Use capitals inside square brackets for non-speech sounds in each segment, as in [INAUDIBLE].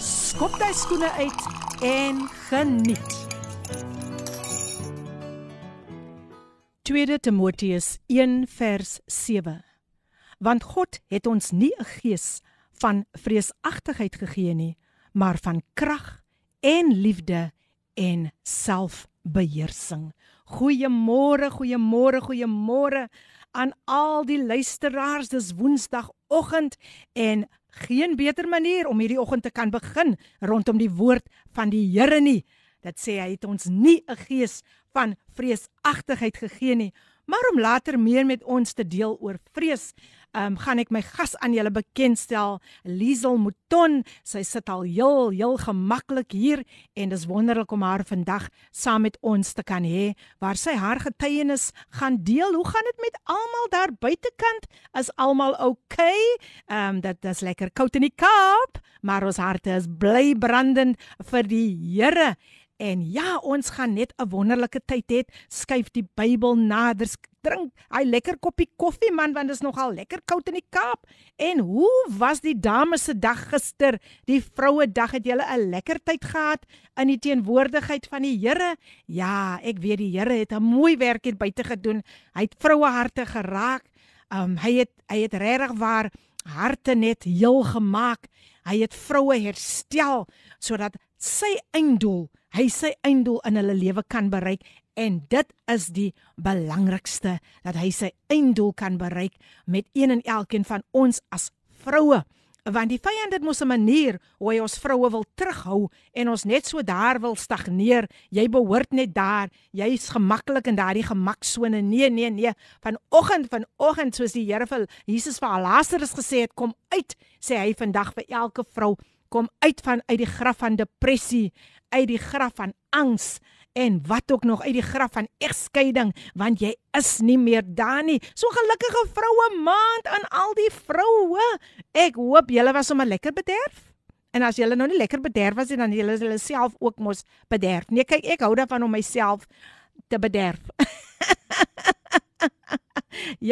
skop jy skoene uit en geniet. 2 Timoteus 1 vers 7. Want God het ons nie 'n gees van vreesagtigheid gegee nie, maar van krag en liefde en selfbeheersing. Goeiemôre, goeiemôre, goeiemôre aan al die luisteraars. Dis Woensdagoggend en geen beter manier om hierdie oggend te kan begin rondom die woord van die Here nie. Dit sê hy het ons nie 'n gees van vreesagtigheid gegee nie, maar om later meer met ons te deel oor vrees um, gaan ek my gas aan julle bekendstel, Liesel Mouton. Sy sit al heel heel gemaklik hier en dis wonderlik om haar vandag saam met ons te kan hê waar sy haar getuienis gaan deel. Hoe gaan dit met almal daar buitekant? Is almal oukei? Ehm um, dit is lekker koud in die Kaap, maar ons harte is bly brandend vir die Here. En ja, ons gaan net 'n wonderlike tyd hê. Skuif die Bybel nader, drink hy lekker koppie koffie man want dit is nogal lekker koud in die Kaap. En hoe was die dames se dag gister? Die vroue dag het julle 'n lekker tyd gehad in die teenwoordigheid van die Here? Ja, ek weet die Here het 'n mooi werk hier buite gedoen. Hy het vroue harte geraak. Um hy het hy het regtig waar harte net heel gemaak. Hy het vroue herstel sodat sy einddoel hy sy einddoel in hulle lewe kan bereik en dit is die belangrikste dat hy sy einddoel kan bereik met een en elkeen van ons as vroue. Want die vyand het mos 'n manier hoe hy ons vroue wil terughou en ons net so daar wil stagneer. Jy behoort net daar. Jy's gemaklik in daardie gemaksone. Nee nee nee. Vanoggend vanoggend soos die Here vir Jesus vir Lazarus gesê het kom uit sê hy vandag vir elke vrou kom uit van uit die graf van depressie uit die graf van angs en wat ook nog uit die graf van egskeiding want jy is nie meer daar nie. So gelukkige vroue maand aan al die vroue. Ek hoop julle was sommer lekker bederf. En as julle nou nie lekker bederf was nie dan julle hulle self ook mos bederf. Nee, kyk ek hou daarvan om myself te bederf. [LAUGHS]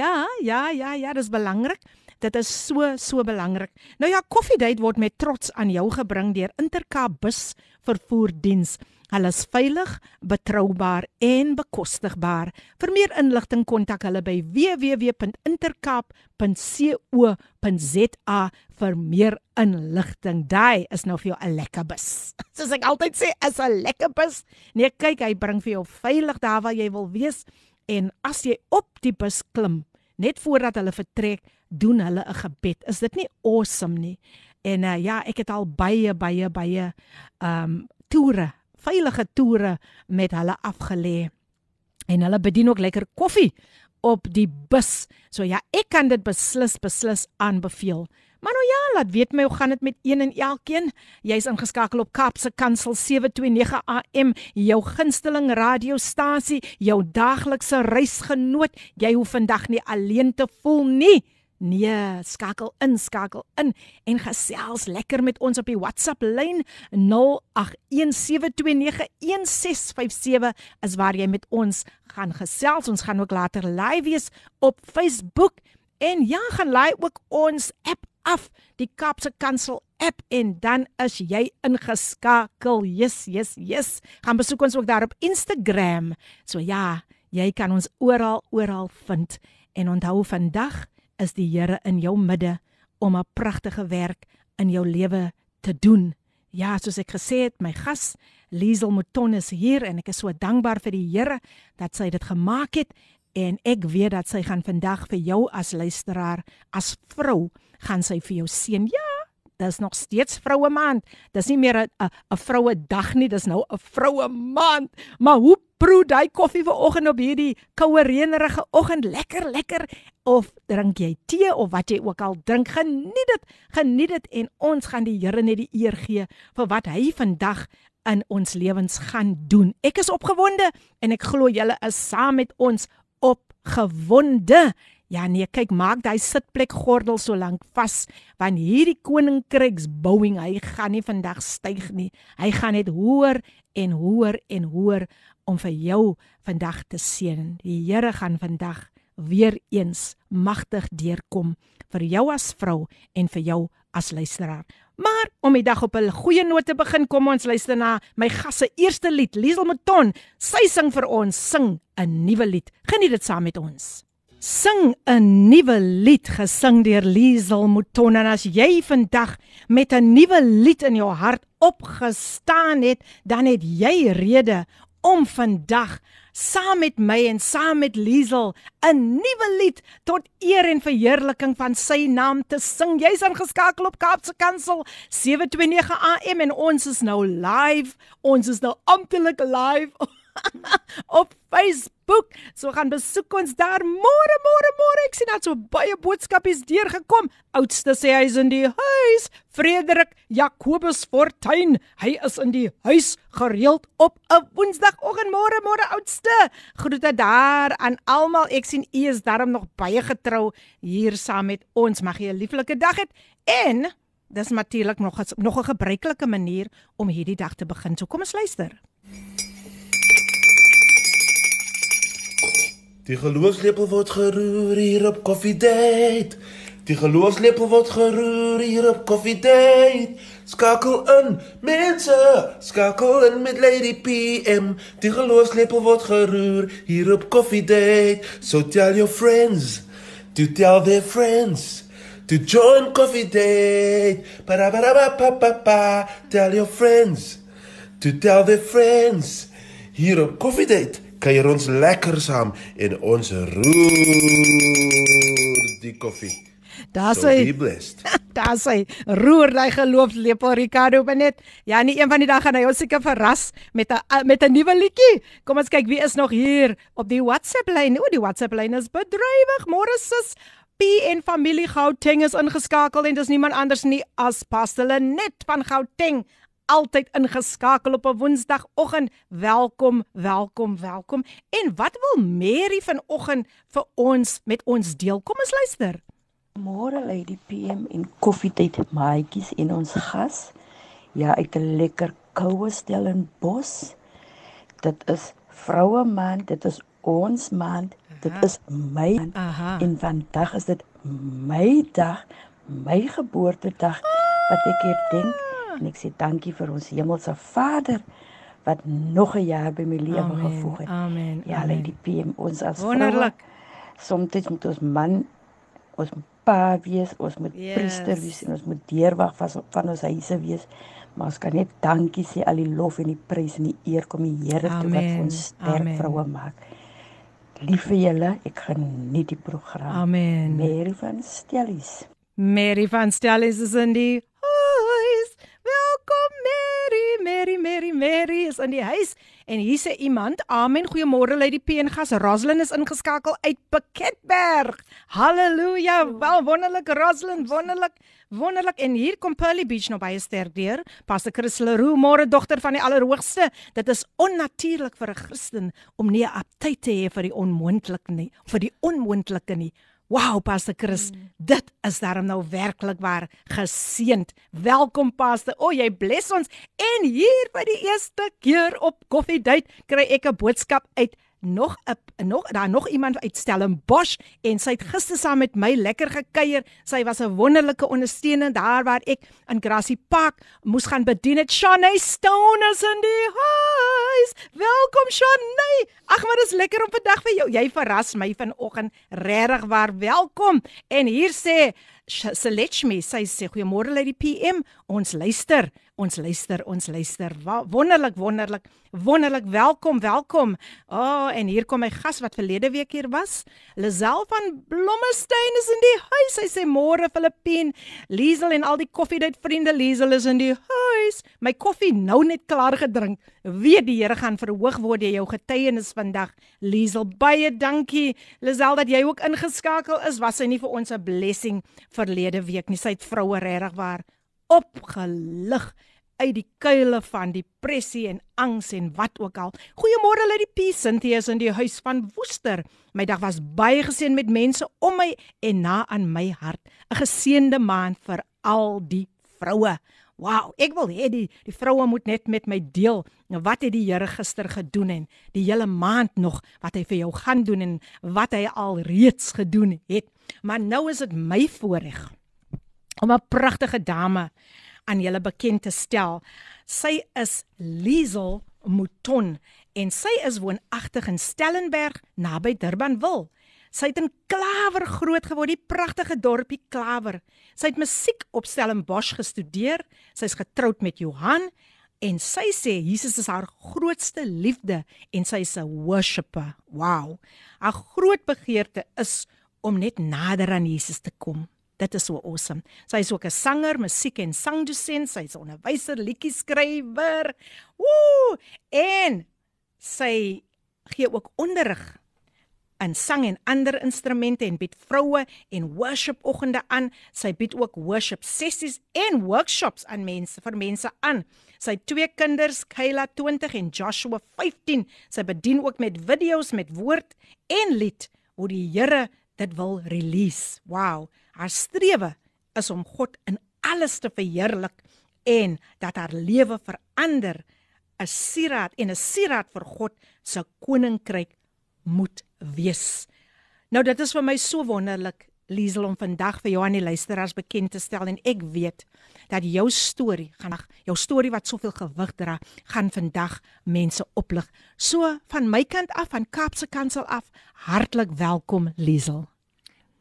ja, ja, ja, ja, dis belangrik. Dit is so so belangrik. Nou ja, Koffiedייט word met trots aan jou gebring deur Intercape bus vervoerdiens. Hulle is veilig, betroubaar en bekostigbaar. Vir meer inligting kontak hulle by www.intercape.co.za vir meer inligting. Daai is nou vir jou 'n lekker bus. [LAUGHS] Soos ek altyd sê, is 'n lekker bus. Nee, kyk, hy bring vir jou veilig daar waar jy wil wees en as jy op die bus klim, net voordat hulle vertrek, doen hulle 'n gebed. Is dit nie awesome nie? En uh, ja, ek het al baie baie baie ehm um, toere, veilige toere met hulle afgelê. En hulle bedien ook lekker koffie op die bus. So ja, ek kan dit beslis beslis aanbeveel. Maar nou ja, laat weet my hoe gaan dit met een en elkeen. Jy's ingeskakel op Kapse Kansel 729 AM, jou gunsteling radiostasie, jou daaglikse reisgenoot. Jy hoef vandag nie alleen te voel nie. Nee, skakel in, skakel in en gesels lekker met ons op die WhatsApp lyn 0817291657 is waar jy met ons gaan gesels. Ons gaan ook later live wees op Facebook en ja, gaan laai ook ons app af, die Kapse Kansel app en dan is jy ingeskakel. Yes, yes, yes. Gaan besoek ons ook daar op Instagram. So ja, jy kan ons oral oral vind en onthou vandag is die Here in jou midde om 'n pragtige werk in jou lewe te doen. Ja, soos ek gesê het, my gas Liesel Mouton is hier en ek is so dankbaar vir die Here dat sy dit gemaak het en ek weet dat sy gaan vandag vir jou as luisteraar, as vrou, gaan sy vir jou seën. Ja, dis nog steeds vroue maand. Dis nie meer 'n 'n vroue dag nie, dis nou 'n vroue maand. Maar hoe proe daai koffie vanoggend op hierdie koue reënerige oggend. Lekker lekker. Of drink jy tee of wat jy ook al drink. Geniet dit geniet dit en ons gaan die Here net die eer gee vir wat hy vandag in ons lewens gaan doen. Ek is opgewonde en ek glo julle is saam met ons opgewonde. Ja nee, kyk, maak daai sitplek gordel so lank vas, want hierdie koninkryks bouing, hy gaan nie vandag styg nie. Hy gaan net hoër en hoër en hoër om vir jou vandag te seën. Die Here gaan vandag weer eens magtig deurkom vir jou as vrou en vir jou as luisteraar. Maar om die dag op 'n goeie noot te begin, kom ons luister na my gas se eerste lied, Liesel Mouton. Sy sing vir ons, sing 'n nuwe lied. Geniet dit saam met ons sing 'n nuwe lied gesing deur Liesel Mouton en as jy vandag met 'n nuwe lied in jou hart opgestaan het, dan het jy rede om vandag saam met my en saam met Liesel 'n nuwe lied tot eer en verheerliking van sy naam te sing. Jy's ingeskakel op Kaapse Kansel 729 AM en ons is nou live. Ons is nou amptelik live. [LAUGHS] [LAUGHS] op Facebook. So gaan besoek ons daar môre môre môre. Ek sien dat so baie boodskapies deurgekom. Oudste sê hy is in die huis. Frederik Jacobus Fortuin. Hy is in die huis gereeld op 'n Woensdagoggend môre môre oudste. Groete daar aan almal. Ek sien u is darm nog baie getrou hier saam met ons. Mag jy 'n lieflike dag hê en Dis natuurlik nog nog 'n gebruikelike manier om hierdie dag te begin. So kom ons luister. Die geloofslepel word geroer hier op Coffee Date. Die geloofslepel word geroer hier op Coffee Date. Skakel in, mense, skakel in met Lady PM. Die geloofslepel word geroer hier op Coffee Date. So tell your friends, to tell their friends. To join Coffee Date. Ba ba ba ba ba ba ba. Tell your friends. To tell their friends. Hier op Coffee Date kuier ons lekker saam en ons roer die koffie. Daar's hy. Daar's hy. Roer daai geloofslepel Ricardo Benet. Ja, nie een van die dag gaan hy ons seker verras met 'n met 'n nuwe liedjie. Kom ons kyk wie is nog hier op die WhatsApp lyn. O, die WhatsApp lyn is bedrywig. Môre sis. P en familie Gauteng is ingeskakel en dis niemand anders nie as Pastelle net van Gauteng altyd ingeskakel op 'n Woensdagoggend. Welkom, welkom, welkom. En wat wil Mary vanoggend vir ons met ons deel? Kom ons luister. Môre lê die PM en koffietyd maatjies en ons gas. Ja, uit 'n lekker koue Stellenbosch. Dit is vroue maand, dit is ons maand, dit Aha. is my Aha. en vandag is dit my dag, my geboortedag wat ek hier dink en ek sê dankie vir ons hemelse Vader wat nog 'n jaar by my lewe gevoeg het. Amen. Ja, lê die PM ons as wonderlik. Soms moet ons man ons pa wees, ons moet yes. priester wees en ons moet deurwag van van ons huise wees. Maar ons kan net dankie sê al die lof en die prys en die eer kom die Here toe wat ons sterk vroue maak. Lief vir julle, ek geniet die program. Amen. Mary van Stellies. Mary van Stellies is in die Mary, Mary, is in die huis en hier sê iemand, "Amen, goeiemôre lê die peengas. Roslyn is ingeskakel uit Piketberg. Halleluja. Wel wonderlik Roslyn, wonderlik. Wonderlik en hier kom Pearly Beach nou baie sterk deur. Pastor Chris Leroux, môre dogter van die Allerhoogste. Dit is onnatuurlik vir 'n Christen om nie 'n aptyt te hê vir die onmoontlike nie, vir die onmoontlike nie. Wow, Pastor Chris, mm. dit is daarom nou werklik waar geseend. Welkom Pastor. O, jy bless ons. En hier by die eerste keer op Coffee Date kry ek 'n boodskap uit nog 'n nog daar nog iemand uit Stellenbosch en sy het gister saam met my lekker gekuier. Sy was 'n wonderlike ondersteuning daar waar ek in Grassy Park moes gaan bedien het. Shane Stone is in die huis Welkom Shane. Ag maar dis lekker om vandag vir jou. Jy verras my vanoggend regtig waar. Welkom. En hier sê Selechme, sy sê goeiemôre lê die PM. Ons luister. Ons luister, ons luister. Wonderlik, wonderlik. Wonderlik. Welkom, welkom. O, oh, en hier kom my gas wat verlede week hier was. Lazel van Blommestein is in die huis. Sy sê môre Filippien. Liesel en al die koffiedייט vriende Liesel is in die huis. huis, my koffie nou net klaar gedrink. Weet die Here gaan verhoog word deur jou getuienis vandag. Liesel, baie dankie. Lisel dat jy ook ingeskakel is. Was sy nie vir ons 'n blessing verlede week nie? Sy het vroue regtig waar opgelig uit die kuile van depressie en angs en wat ook al. Goeiemôre uit die Peace Cynthia is in die huis van Woester. My dag was baie geseën met mense om my en na aan my hart. 'n Geseënde maand vir al die vroue. Wow, ek wil hê die die vroue moet net met my deel wat het die Here gister gedoen en die hele maand nog wat hy vir jou gaan doen en wat hy al reeds gedoen het. Maar nou is dit my voorreg om 'n pragtige dame aan julle bekend te stel. Sy is Liesel Mouton en sy is woonagtig in Stellenberg naby Durbanville. Sy het in Klawer groot geword, die pragtige dorpie Klawer. Sy het musiek op Stellenbosch gestudeer. Sy's getroud met Johan en sy sê Jesus is haar grootste liefde en sy is 'n worshipper. Wow. Haar groot begeerte is om net nader aan Jesus te kom. Dit is so awesome. Sy is ook 'n sanger, musiek en sangdosent, sy is 'n onderwyser, liedjie-skrywer. Woe! En sy gee ook onderrig in sang en ander instrumente en bied vroue en worship oggende aan. Sy bied ook worship sessies en workshops aan mense vir mense aan. Sy twee kinders, Kayla 20 en Joshua 15. Sy bedien ook met video's met woord en lied hoe die Here dit wil release. Wow. Haar strewe is om God in alles te verheerlik en dat haar lewe verander. 'n Sieraad en 'n sieraad vir God se koninkryk moet wees. Nou dit is vir my so wonderlik Liesel om vandag vir jou aan die luisteraars bekend te stel en ek weet dat jou storie gaan jou storie wat soveel gewig dra gaan vandag mense oplig. So van my kant af van Kaapse Kansel af hartlik welkom Liesel.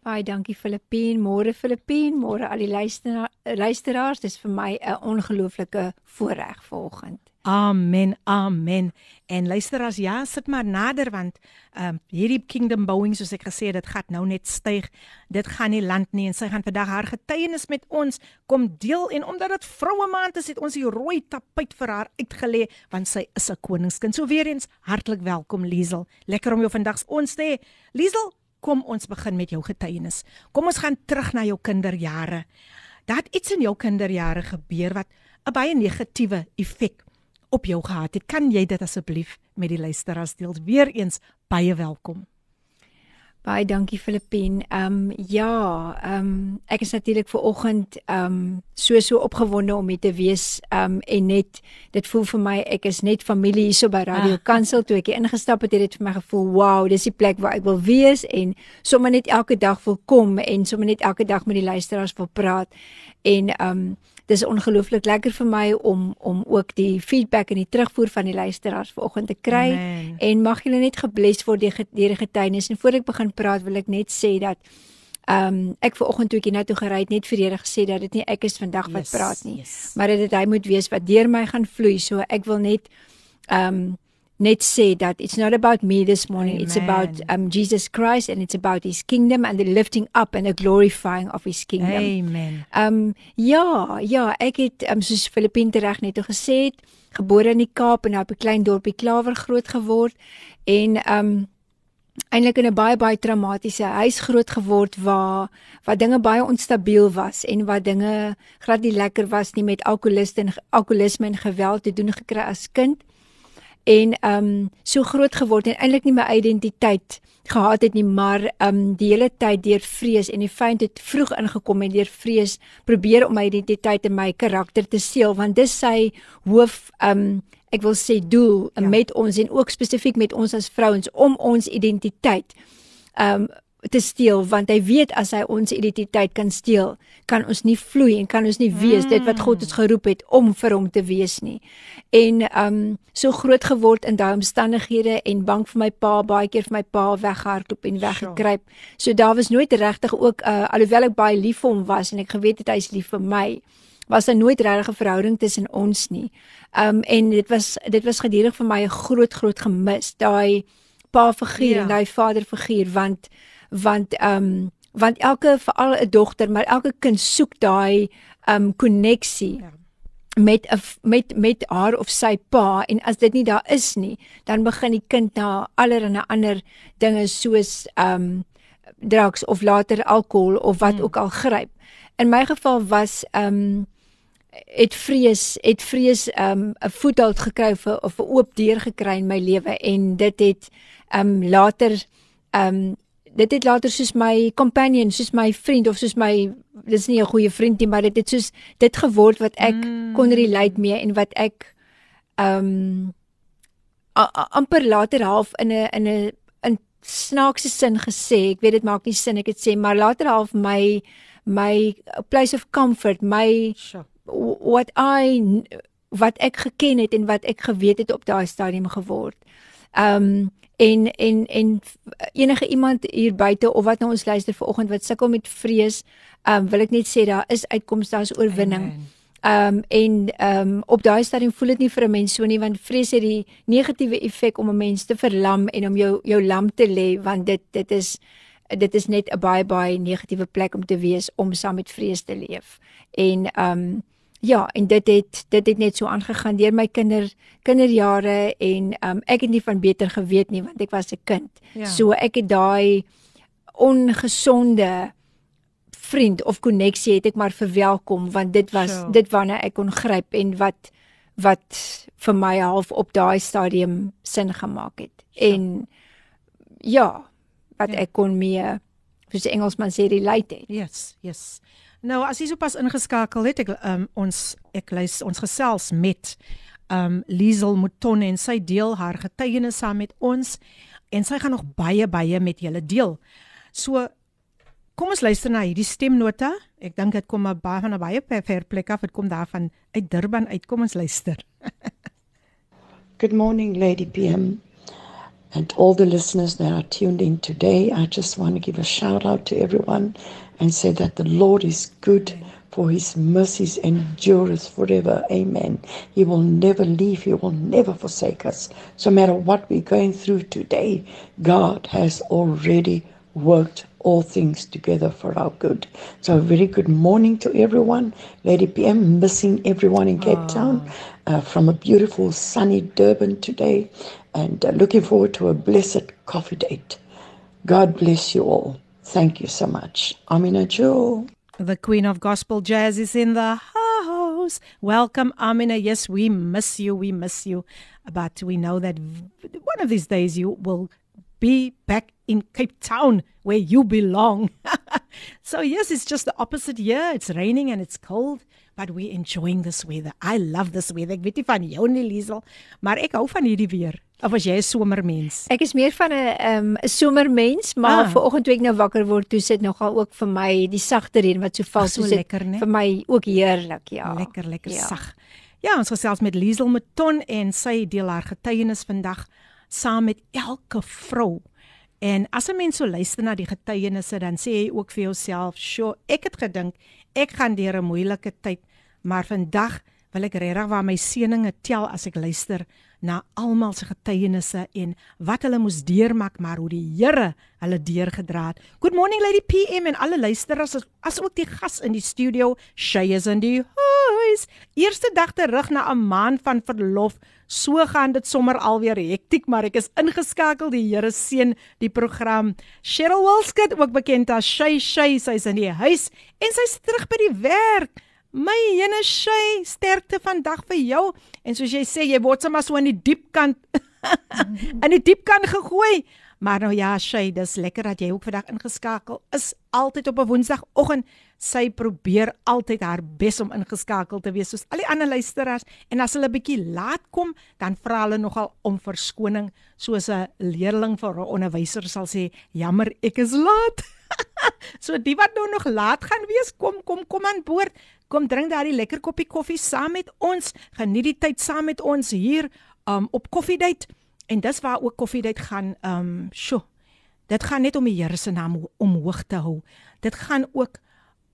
Baie dankie Filippien, môre Filippien, môre al die luisteraar, luisteraars. Dis vir my 'n ongelooflike voorreg vanoggend. Amen. Amen. En luisteraars, ja, sit maar nader want ehm um, hierdie kingdom bouing soos ek gesê het, dit gaan nou net styg. Dit gaan nie land nie en sy gaan vandag haar getuienis met ons kom deel en omdat dit vroue maand is, het ons die rooi tapuit vir haar uitgelê want sy is 'n koningskind. So weer eens hartlik welkom Liesel. Lekker om jou vandag ons te hê. Liesel, kom ons begin met jou getuienis. Kom ons gaan terug na jou kinderjare. Dat iets in jou kinderjare gebeur wat 'n baie negatiewe effek op jou gehad het. Kan jy dit asseblief met die luisteraars deel? Weereens baie welkom. Baie dankie Filippien. Ehm um, ja, ehm um, ek is natuurlik ver oggend ehm um, so so opgewonde om hier te wees ehm um, en net dit voel vir my ek is net familie hierso by Radio ah. Kansel toe ek ingestap het, het dit vir my gevoel, wow, dis die plek waar ek wil wees en sommer net elke dag wil kom en sommer net elke dag met die luisteraars wil praat. En ehm um, dis ongelooflik lekker vir my om om ook die feedback en die terugvoer van die luisteraars vanoggend te kry Amen. en mag julle net gebless word deur die getuienis en voor ek begin praat wil ek net sê dat ehm um, ek vanoggend toe ek hiernatoe gery het net vir Here gesê dat dit nie ek is vandag wat yes, praat nie yes. maar dat dit hy moet wees wat deur my gaan vloei so ek wil net ehm um, net sê dat it's not about me this morning Amen. it's about um Jesus Christ and it's about his kingdom and the lifting up and the glorifying of his kingdom. Amen. Um ja, ja, ek het um soos Filippine reg net gesê het, gebore in die Kaap en op 'n klein dorpie Klawer groot geword en um eintlik in 'n baie baie traumatiese huis groot geword waar waar dinge baie onstabiel was en waar dinge glad nie lekker was nie met alkoholiste en alkoholisme en geweld te doen gekry as kind en ehm um, so groot geword en eintlik nie my identiteit gehad het nie maar ehm um, die hele tyd deur vrees en die feit het vroeg ingekom en deur vrees probeer om my identiteit en my karakter te seël want dis sy hoof ehm um, ek wil sê doel ja. met ons en ook spesifiek met ons as vrouens om ons identiteit ehm um, te steel want hy weet as hy ons identiteit kan steel, kan ons nie vloei en kan ons nie wees mm. dit wat God ons geroep het om vir hom te wees nie. En um so groot geword in daai omstandighede en bang vir my pa, baie keer vir my pa weggehardloop en weggekruip. So daar was nooit regtig ook uh, alhoewel ek baie lief vir hom was en ek geweet het hy is lief vir my was daar nooit regtig 'n verhouding tussen ons nie. Um en dit was dit was gedurig vir my 'n groot groot gemis daai pa figuur ja. en daai vader figuur want want ehm um, want elke veral 'n dogter maar elke kind soek daai ehm um, koneksie. Ja. met met met haar of sy pa en as dit nie daar is nie, dan begin die kind na allerlei ander dinge soos ehm um, drugs of later alkohol of wat hmm. ook al gryp. In my geval was ehm um, het vrees het vrees ehm um, 'n voethold gekry vir of 'n oop deur gekry in my lewe en dit het ehm um, later ehm um, dit het later soos my companion, soos my vriend of soos my dis nie 'n goeie vriend nie, maar dit het soos dit geword wat ek mm. kon relate mee en wat ek ehm um, amper later half in 'n in 'n in snaakse sin gesê, ek weet dit maak nie sin ek het sê, maar later half my my place of comfort, my sure. what I wat ek geken het en wat ek geweet het op daai stadium geword. Ehm um, en en en enige iemand hier buite of wat nou ons luister vanoggend wat sukkel met vrees, ehm um, wil ek net sê daar is uitkomste, daar is oorwinning. Ehm um, en ehm um, op daai stadium voel dit nie vir 'n mens so nie want vrees het die negatiewe effek om 'n mens te verlam en om jou jou lam te lê want dit dit is dit is net 'n baie baie negatiewe plek om te wees om saam met vrees te leef. En ehm um, Ja, en dit het dit het net so aangegaan deur my kinder kinderjare en um, ek het nie van beter geweet nie want ek was 'n kind. Ja. So ek het daai ongesonde vriend of koneksie het ek maar verwelkom want dit was sure. dit wanneer ek kon gryp en wat wat vir my half op daai stadium sin gemaak het. Sure. En ja, wat ja. ek kon mee soos die Engelsman sê relate het. Yes, yes. Nou as jy sopas ingeskakel het, ek um, ons ek lees ons gesels met um Liesel Mouton en sy deel haar getuienis saam met ons en sy gaan nog baie baie met julle deel. So kom ons luister na hierdie stemnota. Ek dink dit kom baie van 'n baie ver plek af. Dit kom daarvan uit Durban uit. Kom ons luister. [LAUGHS] Good morning Lady PM and all the listeners that are tuned in today. I just want to give a shout out to everyone and say that the Lord is good for his mercies endureth forever. Amen. He will never leave, he will never forsake us. So no matter what we're going through today, God has already worked all things together for our good. So a very good morning to everyone. Lady PM missing everyone in Cape oh. Town uh, from a beautiful sunny Durban today and uh, looking forward to a blessed coffee date. God bless you all. Thank you so much. Amina Jewel. The Queen of Gospel Jazz is in the house. Welcome, Amina. Yes, we miss you. We miss you. But we know that one of these days you will be back in Cape Town where you belong. [LAUGHS] so, yes, it's just the opposite here. It's raining and it's cold. but we're enjoying this weather. I love this weather. Weet nie van jou nie Liesel, maar ek hou van hierdie weer. Of as jy 'n somermens? Ek is meer van 'n ehm, 'n um, somermens, maar ah. vanoggend toe ek nou wakker word, toe sit nogal ook vir my die sagte reën wat so val so lekker, nee? vir my ook heerlik, ja. Lekker, lekker ja. sag. Ja, ons gesels met Liesel Meton en sy deel haar getuienis vandag saam met elke vrou. En as 'n mens so luister na die getuienisse, dan sê jy ook vir jouself, "Sjoe, ek het gedink ek gaan deur 'n moeilike tyd, maar vandag wil ek regtig waar my seëninge tel as ek luister na almal se getuienisse en wat hulle moes deurmaak maar hoe die Here hulle deurgedra het. Good morning Lady PM en alle luisteraars as, as ook die gas in die studio, Shay is in die huis. Eerste dag terug na 'n maand van verlof. So gaan dit sommer alweer hektiek, maar ek is ingeskakel. Die Here seën die program. Cheryl Wilskut, ook bekend as Shay Shay, sy's in die huis en sy's terug by die werk. My jene shay sterkte vandag vir jou en soos jy sê jy word sommer so in die diep kant [LAUGHS] in die diep kant gegooi. Maar nou ja, shay, dis lekker dat jy ook vandag ingeskakel is. Altyd op 'n Woensdagoggend sy probeer altyd haar bes om ingeskakel te wees soos al die ander luisteraars en as hulle bietjie laat kom, dan vra hulle nogal om verskoning soos 'n leerling vir 'n onderwyser sal sê, "Jammer, ek is laat." [LAUGHS] so die wat nou nog laat gaan wees, kom kom kom aan boord. Kom drink daai lekker koppie koffie saam met ons. Geniet die tyd saam met ons hier um op koffiedייט. En dis waar ook koffiedייט gaan um sjo. Dit gaan net om die Here se naam omhoog te hou. Dit gaan ook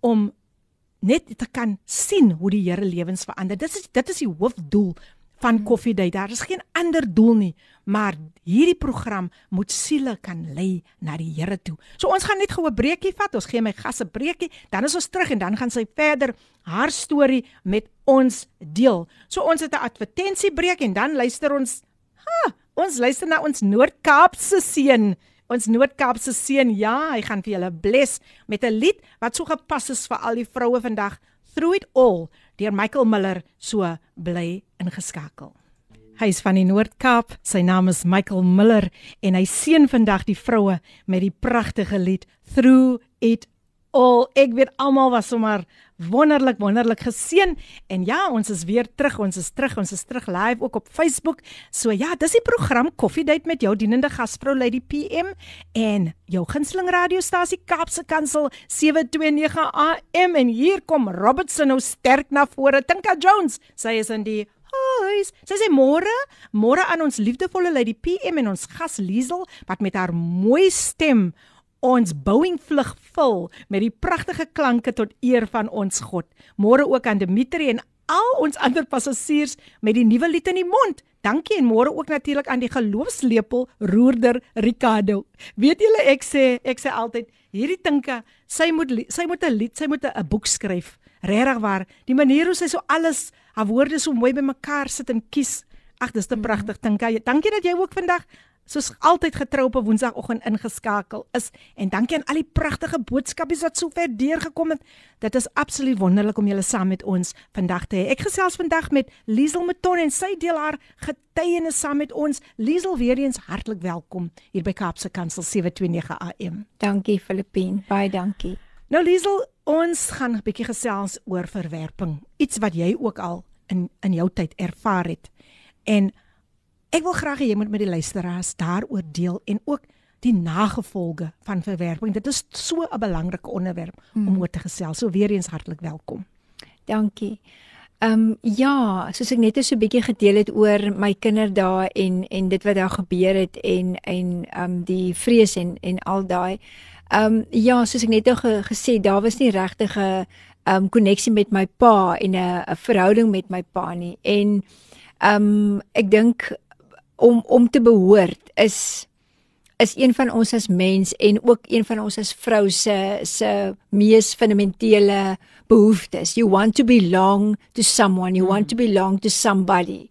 om net te kan sien hoe die Here lewens verander. Dit is dit is die hoofdoel van Coffee Date. Daar is geen ander doel nie, maar hierdie program moet siele kan lei na die Here toe. So ons gaan net gou 'n breekie vat. Ons gee my gas 'n breekie, dan is ons terug en dan gaan sy verder haar storie met ons deel. So ons het 'n advertensiebreek en dan luister ons ha, ons luister na ons Noord-Kaapse seun. Ons Noord-Kaapse seun, ja, hy gaan vir julle bless met 'n lied wat so gepas is vir al die vroue vandag. Through it all deur Michael Miller so bly ingeskakel. Hy is van die Noord-Kaap. Sy naam is Michael Miller en hy seën vandag die vroue met die pragtige lied Through it all. Ek weet almal was sommer wonderlik wonderlik geseën. En ja ons is weer terug ons is terug ons is terug live ook op Facebook. So ja dis die program Coffee Date met jou dienende gasvrou Lady PM en jou gunsteling radiostasie Kaapse Kansel 729 AM en hier kom Robertson nou sterk na vore. Tinka Jones sy is in die Huis. Sy sê môre, môre aan ons liefdevolle Lady PM en ons gas Liesel wat met haar mooi stem ons Boeing vlug vul met die pragtige klanke tot eer van ons God. Môre ook aan Dimitri en al ons ander passasiers met die nuwe lied in die mond. Dankie en môre ook natuurlik aan die geloofslepel roerder Ricardo. Weet julle ek sê ek sê altyd hierdie tinke, sy moet sy moet 'n lied, sy moet 'n boek skryf. Regtig waar. Die manier hoe sy so alles, haar woorde so mooi bymekaar sit en kies. Ag, dis te pragtig, Tinka. Dankie dat jy ook vandag soos altyd getrou op 'n Woensdagoggend ingeskakel is en dankie aan al die pragtige boodskapies wat sover deurgekom het. Dit is absoluut wonderlik om julle saam met ons vandag te hê. Ek gesels vandag met Liesel Meton en sy deel haar getuienis saam met ons. Liesel, weer eens hartlik welkom hier by Kaapse Kansel 729 AM. Dankie Filippine, baie dankie. Nou Liesel, ons gaan 'n bietjie gesels oor verwerping, iets wat jy ook al in in jou tyd ervaar het. En Ek wil graag hê jy moet met die luisteraars daaroor deel en ook die nagevolge van verwerping. Dit is so 'n belangrike onderwerp hmm. om oor te gesels. So weer eens hartlik welkom. Dankie. Ehm um, ja, soos ek net so 'n bietjie gedeel het oor my kinderdae en en dit wat daar gebeur het en en ehm um, die vrees en en al daai. Ehm um, ja, soos ek net nou ge, gesê, daar was nie regtig 'n ehm um, koneksie met my pa en 'n 'n verhouding met my pa nie. En ehm um, ek dink om om te behoort is is een van ons as mens en ook een van ons as vrou se se mees fundamentele behoeftes. You want to belong to someone, you want to belong to somebody.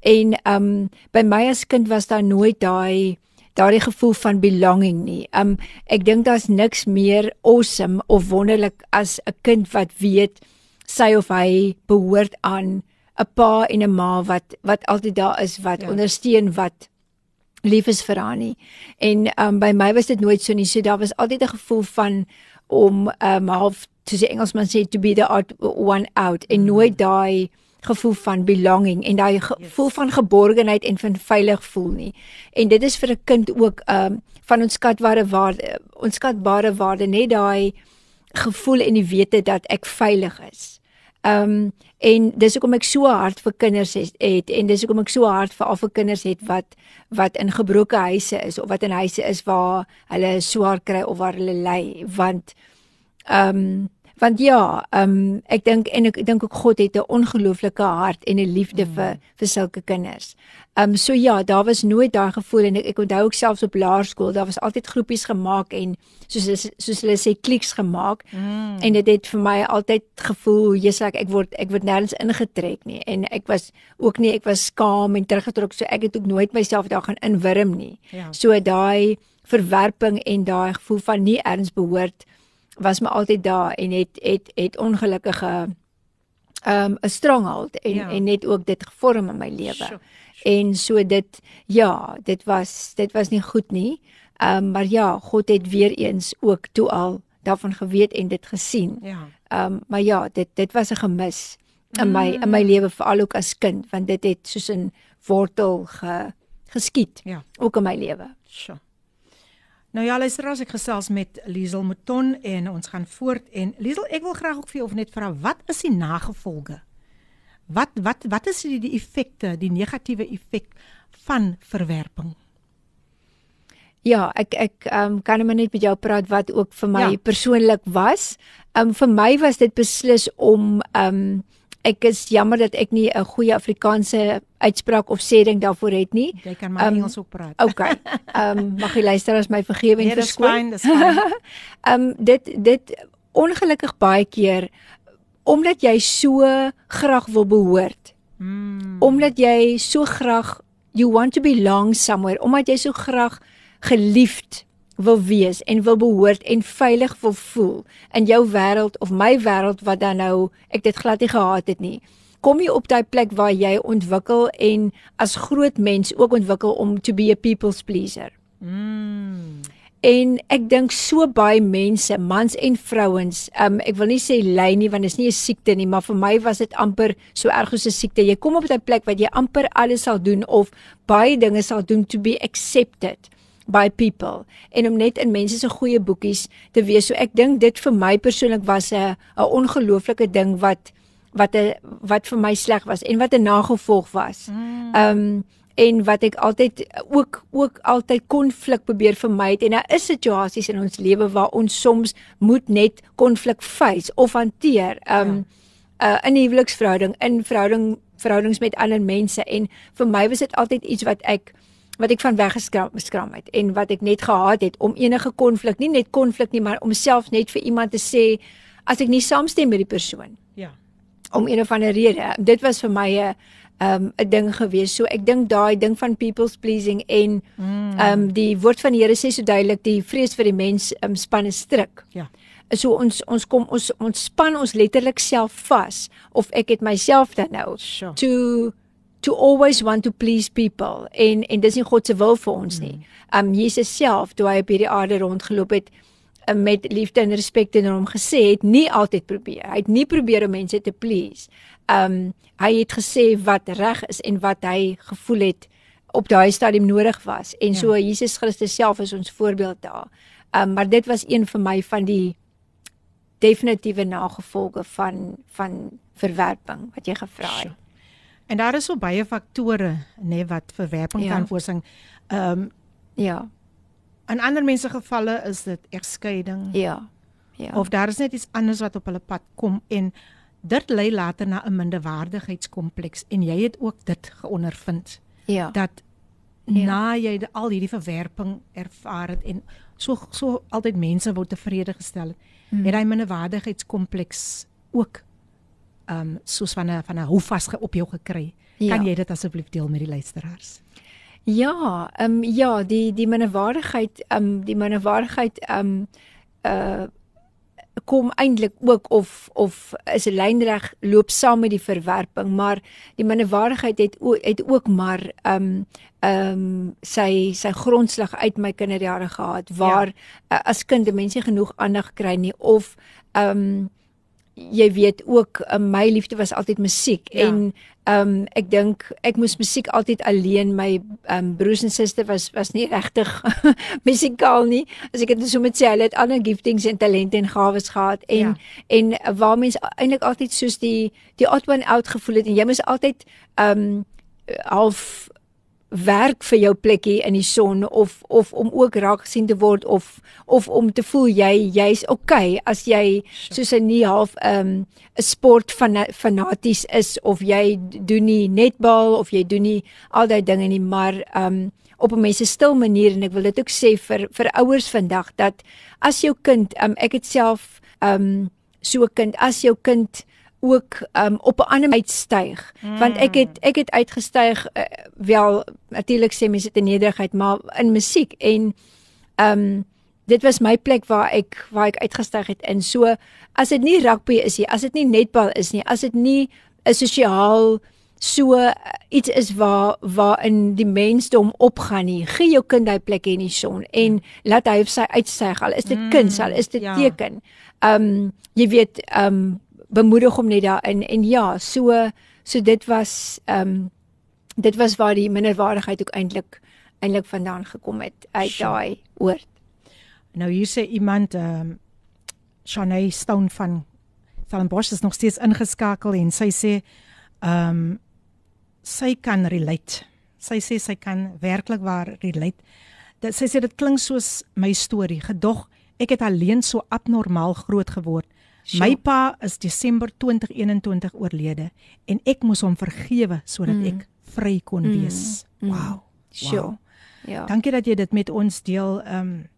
En um by my as kind was daar nooit daai daardie gevoel van belonging nie. Um ek dink daar's niks meer awesome of wonderlik as 'n kind wat weet sy of hy behoort aan 'n pa en 'n ma wat wat altyd daar is wat ja. ondersteun wat lief is vir haar nie. En um by my was dit nooit so nie. So daar was altyd 'n gevoel van om um half to say Engelsman sê to be the odd one out en mm. nooit daai gevoel van belonging en daai gevoel yes. van geborgenheid en van veilig voel nie. En dit is vir 'n kind ook um van onskatbare waarde onskatbare waarde net daai gevoel en die wete dat ek veilig is. Um en dis hoekom ek so hard vir kinders het, het en dis hoekom ek so hard vir al vir kinders het wat wat in gebroke huise is of wat in huise is waar hulle swaar kry of waar hulle ly want um want ja, um ek dink en ek dink ook God het 'n ongelooflike hart en 'n liefde mm. vir vir sulke kinders. Um so ja, daar was nooit daai gevoel en ek, ek onthou ook selfs op laerskool, daar was altyd groepies gemaak en soos soos hulle sê kliks gemaak. Mm. En dit het vir my altyd gevoel, Jesus, ek, ek word ek word nêrens ingetrek nie en ek was ook nie ek was skaam en teruggetrek so ek het ook nooit myself daar gaan inwurm nie. Ja. So daai verwerping en daai gevoel van nie erns behoort was my altyd daar en het het het ongelukkige ehm um, 'n stronghold en ja. en net ook dit gevorm in my lewe. En so dit ja, dit was dit was nie goed nie. Ehm um, maar ja, God het weer eens ook toe al daarvan geweet en dit gesien. Ja. Ehm um, maar ja, dit dit was 'n gemis in my in my mm. lewe veral ook as kind want dit het soos 'n wortel ge geskiet. Ja. Ook in my lewe. Sure. Nou ja, luister as ek gesels met Liesel Mouton en ons gaan voort en Liesel, ek wil graag ook vir jou of net vra wat is die nagevolge? Wat wat wat is die die effekte, die negatiewe effek van verwerping? Ja, ek ek um, kan net met jou praat wat ook vir my ja. persoonlik was. Um vir my was dit beslis om um ek is jammer dat ek nie 'n goeie Afrikaanse uitspraak of sê ding daarvoor het nie. Jy kan maar um, Engels ook praat. Okay. Ehm um, mag jy luister as my vergewe en nee, verskoon. Dis fyn, dis fyn. Ehm um, dit dit ongelukkig baie keer omdat jy so graag wil behoort. Mm. Omdat jy so graag you want to belong somewhere, omdat jy so graag geliefd wil wees en wil behoort en veilig wil voel in jou wêreld of my wêreld wat dan nou ek dit glad nie gehaat het nie. Kom jy op daai plek waar jy ontwikkel en as groot mens ook ontwikkel om to be a people's pleaser. Mm. En ek dink so baie mense, mans en vrouens, um, ek wil nie sê ly nie want dit is nie 'n siekte nie, maar vir my was dit amper so erg as 'n siekte. Jy kom op 'n plek wat jy amper alles sal doen of baie dinge sal doen to be accepted by people en om net in mense se goeie boekies te wees. So ek dink dit vir my persoonlik was 'n 'n ongelooflike ding wat wat 'n wat vir my sleg was en wat 'n nagevolg was. Ehm um, en wat ek altyd ook ook altyd konflik probeer vermy het en daar is situasies in ons lewe waar ons soms moet net konflik face of hanteer um ja. uh, in huweliksverhouding in verhouding verhoudings met ander mense en vir my was dit altyd iets wat ek wat ek van weggeskram skram het en wat ek net gehaat het om enige konflik nie net konflik nie maar om self net vir iemand te sê as ek nie saamstem met die persoon Ja. om een of ander rede dit was vir my 'n um 'n ding gewees. So ek dink daai ding van people's pleasing en Mm. um die woord van die Here sê so duidelik die vrees vir die mens um span 'n stryk. Ja. So ons ons kom ons ons span ons letterlik self vas of ek het myself dan nou Sure. to to always want to please people en en dis nie God se wil vir ons nie. Um Jesus self toe hy op hierdie aarde rondgeloop het um, met liefde en respek teenoor hom gesê het nie altyd probeer. Hy het nie probeer om mense te please. Um hy het gesê wat reg is en wat hy gevoel het op daai stadium nodig was. En Ja. so Jesus Christus self is ons voorbeeld daar. Um maar dit was een vir my van die definitiewe nagevolge van van verwerping wat jy gevra het. En daar is so baie faktore nê nee, wat verwerping Ja. kan veroorsaak. Ehm Ja. in ander mense gevalle is dit egskeiding Ja. Ja. of daar is net iets anders wat op hulle pad kom en dit lei later na 'n minderwaardigheidskompleks en jy het ook dit geondervind ja. dat Ja. na jy al hierdie verwerping ervaar het en so so altyd mense word tevrede gestel het, Mm. het hy minderwaardigheidskompleks ook um, soos van 'n van 'n houvas op jou gekry. Ja. Kan jy dit asseblief deel met die luisteraars? Ja, ehm um, ja, die die minderwaardigheid ehm um, die minderwaardigheid ehm um, uh kom eintlik ook of of is 'n lynreg loop saam met die verwerping, maar die minderwaardigheid het o, het ook maar ehm um, ehm um, sy sy grondslag uit my kinderjare gehad waar ja. uh, as kind 'n mens nie genoeg aandag kry nie of ehm um, jy weet ook uh, my liefde was altyd musiek Ja. en ehm um, ek dink ek moes musiek altyd alleen my ehm um, broers en susters was was nie regtig [LAUGHS] musikaal nie as ek dit so moet sê hulle het ander giftings en talente en gawes gehad en Ja. en waar mense eintlik altyd soos die die odd one out gevoel het en jy moes altyd ehm um, half werk vir jou plekkie in die son of of om ook raak gesien te word of of om te voel jy jy's okay as jy soos 'n nie half 'n um, 'n sport van fanaties is of jy doen nie netbal of jy doen nie al daai dinge nie maar um op 'n mens se stil manier en ek wil dit ook sê vir vir ouers vandag dat as jou kind um ek het self um so 'n kind as jou kind ook um op 'n ander uitstyg mm. want ek het ek het uitgestyg uh, wel natuurlik sê mense dit in nederigheid maar in musiek en um dit was my plek waar ek waar ek uitgestyg het in so as dit nie rugby is nie as dit nie netbal is nie as dit nie 'n sosiaal so uh, iets is waar waar in die mensdom opgaan nie gee jou kind hy plek in die son en laat hy of sy uitstyg al is dit mm, kuns al is dit ja. teken um jy weet um bemoedig hom net daarin en ja so so dit was um dit was waar die minderwaardigheid ook eintlik eintlik vandaan gekom het uit daai oord Nou hier sê iemand ehm um, Shanae Stone van Stellenbosch is nog steeds ingeskakel en sy sê ehm um, sy kan relate. Sy sê sy kan werklik waar relate. Dit sy sê dit klink soos my storie. Gedog ek het alleen so abnormaal groot geword My pa is Desember 2021 oorlede en ek moes hom vergewe sodat Mm. ek vry kon Mm. wees. Mm. Wow. Sure. Wow. Ja. Dankie dat jy dit met ons deel. Ehm um,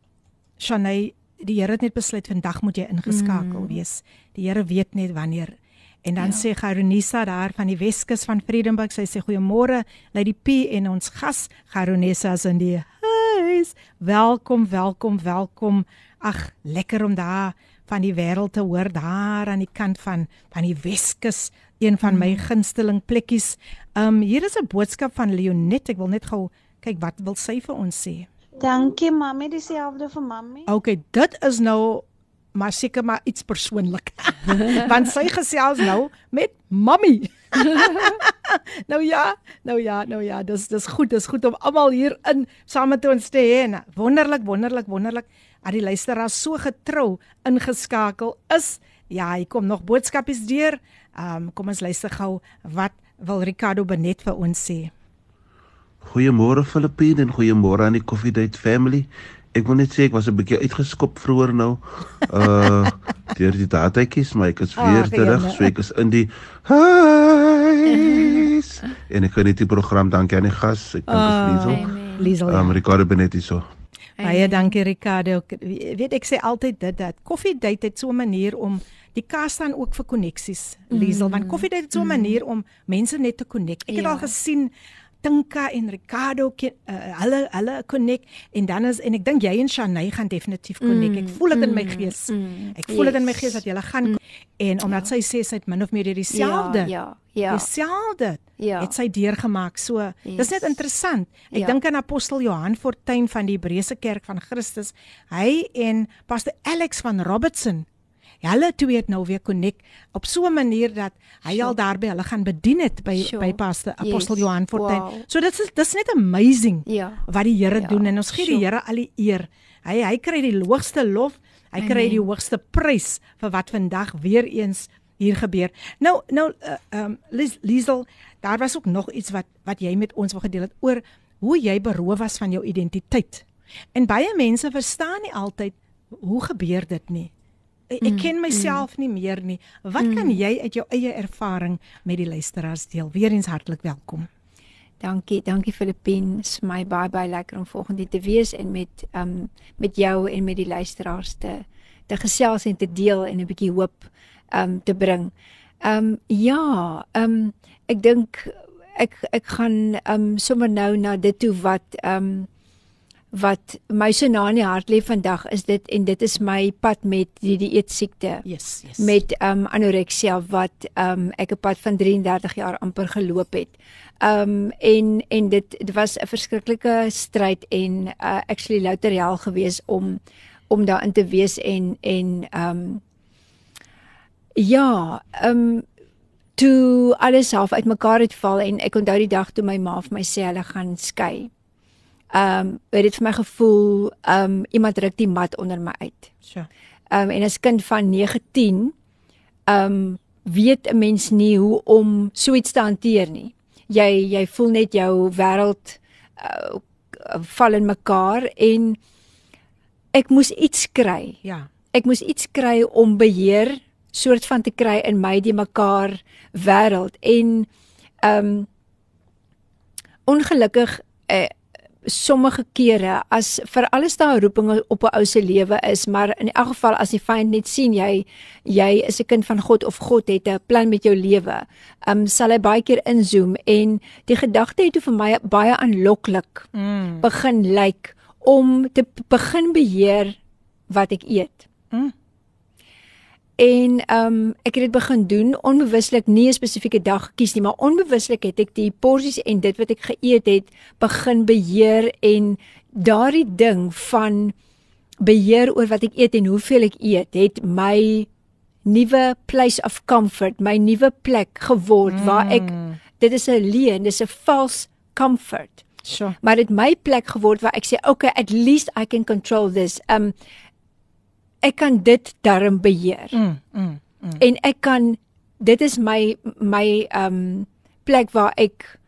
Shanay, die Here het net besluit vandag moet jy ingeskakel Mm. wees. Die Here weet net wanneer. En dan Ja. sê Garonisa daar van die Weskus van Vredenburg, sy sê goeiemôre, Lady P en ons gas Garonisa is in die huis. Welkom, welkom, welkom. Ag, lekker om daar van die wêreld te hoor daar aan die kant van van die Weskus, een van my gunsteling plekkies. Um hier is 'n boodskap van Leonet. Ek wil net gou kyk wat wil sy vir ons sê. Dankie mami, dieselfde vir mami. Okay, dit is nou maar seker maar iets persoonlik. [LAUGHS] Want sy gesels nou met mammy. [LAUGHS] nou ja, nou ja, nou ja, dis dis goed, dis goed om almal hier in saam met ons te hê. Wonderlik, wonderlik, wonderlik. Dat die luisteraars so getrou ingeskakel is. Ja, hier kom nog boodskapies deur. Ehm um, kom ons luister gou wat wil Ricardo Benet vir ons sê. Goeiemôre Filippine en goeiemôre aan die Coffee Date family. Ek wil net sê ek was 'n bietjie uitgeskop vroeër nou. Uh [LAUGHS] deur die dataatjies, maar ek is weer Ag, terug. So ek is in die huis. [LAUGHS] en ek geniet die program. Dankie aan die gas. Ek dink Ah, is Liesel. Amen. Liesel. Um Ricardo Benetti so. Baie dankie Ricardo. Weet ek sê altyd dit dat Coffee Date het so 'n manier om die kas staan ook vir koneksies. Liesel, want Coffee Date het so 'n manier om mense net te connect. Ek het Ja. al gesien Tinka en Ricardo ken, uh, hulle hulle connect en dan is en ek dink jy en Shanay gaan definitief connect. Ek voel dit in my gees. Ek voel dit in my Yes. gees dat julle gaan en omdat sy sê sy het min of meer dieselfde Ja, ja. dieselfde Ja. het sy deurgemaak. So dis net Yes. interessant. Ek Ja. dink aan apostel Johan Fortuin van die Hebreëse Kerk van Christus. Hy en pastor Alex van Robertson. Hulle twee het nou weer connect op so 'n manier dat hy al daar by hulle gaan bedien het by Sure. by pastor apostel Yes. Johan Fortuin. Wow. So dit is dis net amazing Ja. wat die Here Ja, doen en ons gee die sure. Here al die eer. Hy hy kry die hoogste lof. Hy kry Amen. die hoogste prys vir wat vandag weer eens hier gebeur. Nou nou uh, um Lies, Liesel, daar was ook nog iets wat wat jy met ons wil gedeel het oor hoe jy beroof was van jou identiteit. En baie mense verstaan nie altyd hoe gebeur dit nie. Ek, ek ken myself nie meer nie. Wat kan jy uit jou eie ervaring met die luisteraars deel? Weereens hartlik welkom. Dankie, dankie Filippine. Dit is vir my baie baie lekker om volgende te wees en met um met jou en met die luisteraars te te gesels en te deel en 'n bietjie hoop um te bring. Um ja, um ek dink ek ek gaan um sommer nou na dit toe wat um wat my so na in die hart lê vandag is dit en dit is my pad met die dieet siekte Yes, yes. met um anoreksia wat um ek 'n pad van 33 jaar amper geloop het. Um en en dit dit was 'n verskriklike stryd en uh, actually louter hel gewees om om daarin te wees en en um ja, um toe alles half uitmekaar het val en ek onthou die dag toe my ma vir my sê hulle gaan skei. Um het dit vir my gevoel um iemand ruk die mat onder my uit. Sure. Um en as kind van 19 um weet 'n mens nie hoe om so iets te hanteer nie. Jy jy voel net jou wêreld uh, val in mekaar en ek moes iets kry. Ja. Ek moes iets kry om beheer soort van te kry in my die mekaar wêreld en um ongelukkig uh, sommige kere as vir alles daar roepinge op 'n ou se lewe is, maar in elk geval as die vyand net sien jy jy is 'n kind van God of God het 'n plan met jou lewe, um sal hy baie keer inzoom en die gedagte het vir my baie aanloklik Mm. begin lyk om te begin beheer wat ek eet. Mm. En ehm um, ek het dit begin doen onbewuslik nie 'n spesifieke dag gekies nie, maar onbewuslik het ek die porsies en dit wat ek geëet het begin beheer en daardie ding van beheer oor wat ek eet en hoeveel ek eet, het my nuwe place of comfort, my nuwe plek geword mm. waar ek dit is 'n leuen, dis 'n false comfort Sure. maar dit my plek geword waar ek sê okay at least I can control this. Um ek kan dit darm beheer. Mm, mm, mm. En ek kan dit is my my um plek waar ek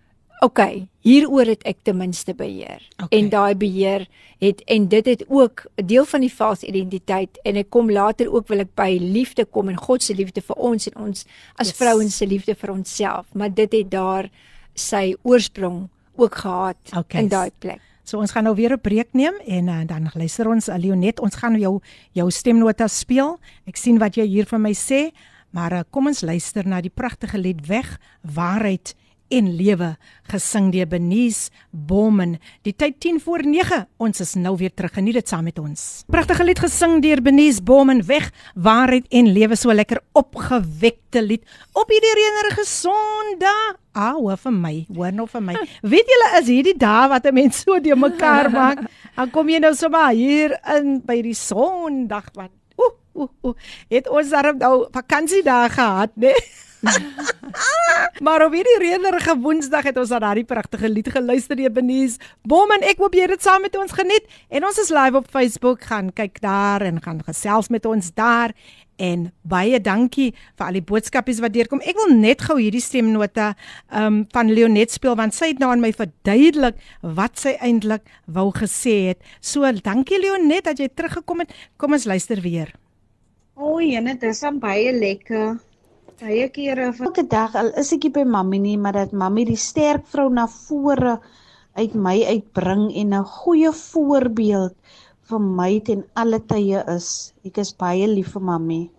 okay, hieroor het ek ten minste beheer. Okay. En daai beheer het en dit het ook 'n deel van die valse identiteit en ek kom later ook wil ek by liefde kom en God se liefde vir ons en ons as Yes. vrouens se liefde vir onsself, maar dit het daar sy oorsprong ook gehad Okay. in daai plek. So ons gaan nou weer 'n breek neem en uh, dan luister ons uh, Leonet, ons gaan jou jou stemnota speel. Ek sien wat jy hier vir my sê, maar uh, kom ons luister na die pragtige lied Weg, Waarheid en Lewe gesing deur Benies Bommen. Die tyd 10 voor 9. Ons is nou weer terug. Geniet dit saam met ons. Pragtige lied gesing deur Benies Bommen Weg, Waarheid en Lewe so lekker opgewekte lied op hierdie reënerige Sondag. Hoor vir my, hoor nou vir my. [LAUGHS] Weet julle is hierdie dae wat 'n mens so deur mekaar maak. [LAUGHS] Dan kom jy nou sommer hier in by die Sondag wat oeh oeh oeh. Het ons darm nou vakansiedae gehad, né? Nee? [LAUGHS] [LAUGHS] maar op hierdie reënerige Woensdag het ons aan daardie pragtige lied geluister deur Benies. Bom en ek hoop jy het dit saam met ons geniet. En ons is live op Facebook, gaan kyk daar en gaan gesels met ons daar. En baie dankie vir al die boodskapies wat deurkom. Ek wil net gou hierdie stemnota um van Leonet speel want sy het nou aan my verduidelik wat sy eintlik wou gesê het. So dankie Leonet dat jy teruggekom het. Kom ons luister weer. O, jene, dis aan baie lekker. Baie kere vir elke dag al is ek nie by mammy nie, maar dat mammy die sterk vrou na vore uit my uitbring en 'n goeie voorbeeld vir my ten alle tye is. Ek is baie lief vir mammy.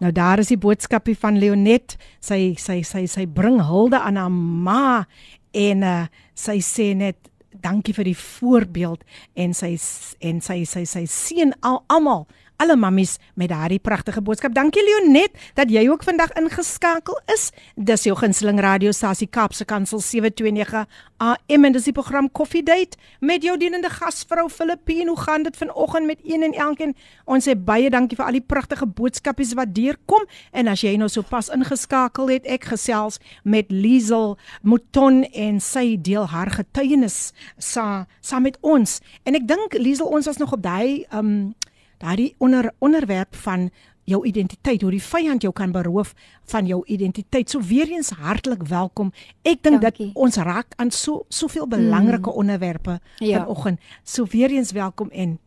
Nou daar is die boodskapie van Leonet. Sy sy sy sy bring hulde aan haar ma en uh, sy sê net dankie vir die voorbeeld en sy en sy sy sy seën al almal alle mammies met daardie pragtige boodskap. Dankie Leonet dat jy ook vandag ingeskakel is. Dis jou gunsteling radiostasie Kaapse Kansel 729 AM en dis die program Coffee Date met jou dienende gasvrou Filippine. Hoe gaan dit vanoggend met een en elkeen? Ons sê baie dankie vir al die pragtige boodskapies wat deurkom en as jy nou sopas ingeskakel het, ek gesels met Liesel Mouton en sy deel haar getuienis sa saam met ons. En ek dink Liesel ons was nog op daai um daardie onder onderwerp van jou identiteit, hoe die vyand jou kan beroof van jou identiteit. So weer eens hartlik welkom. Ek dink dat ons raak aan so soveel belangrike mm. onderwerpe Ja. vanoggend. So weer eens welkom en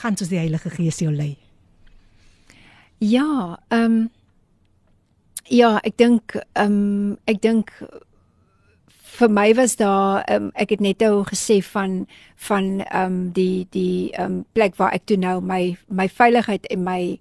gaan soos die Heilige Gees jou lei. Ja, ehm um, ja, ek dink ehm um, ek dink vir my was daar um, ek het net nou gesê van van ehm um, die die ehm um, plek waar ek toe nou my my veiligheid en my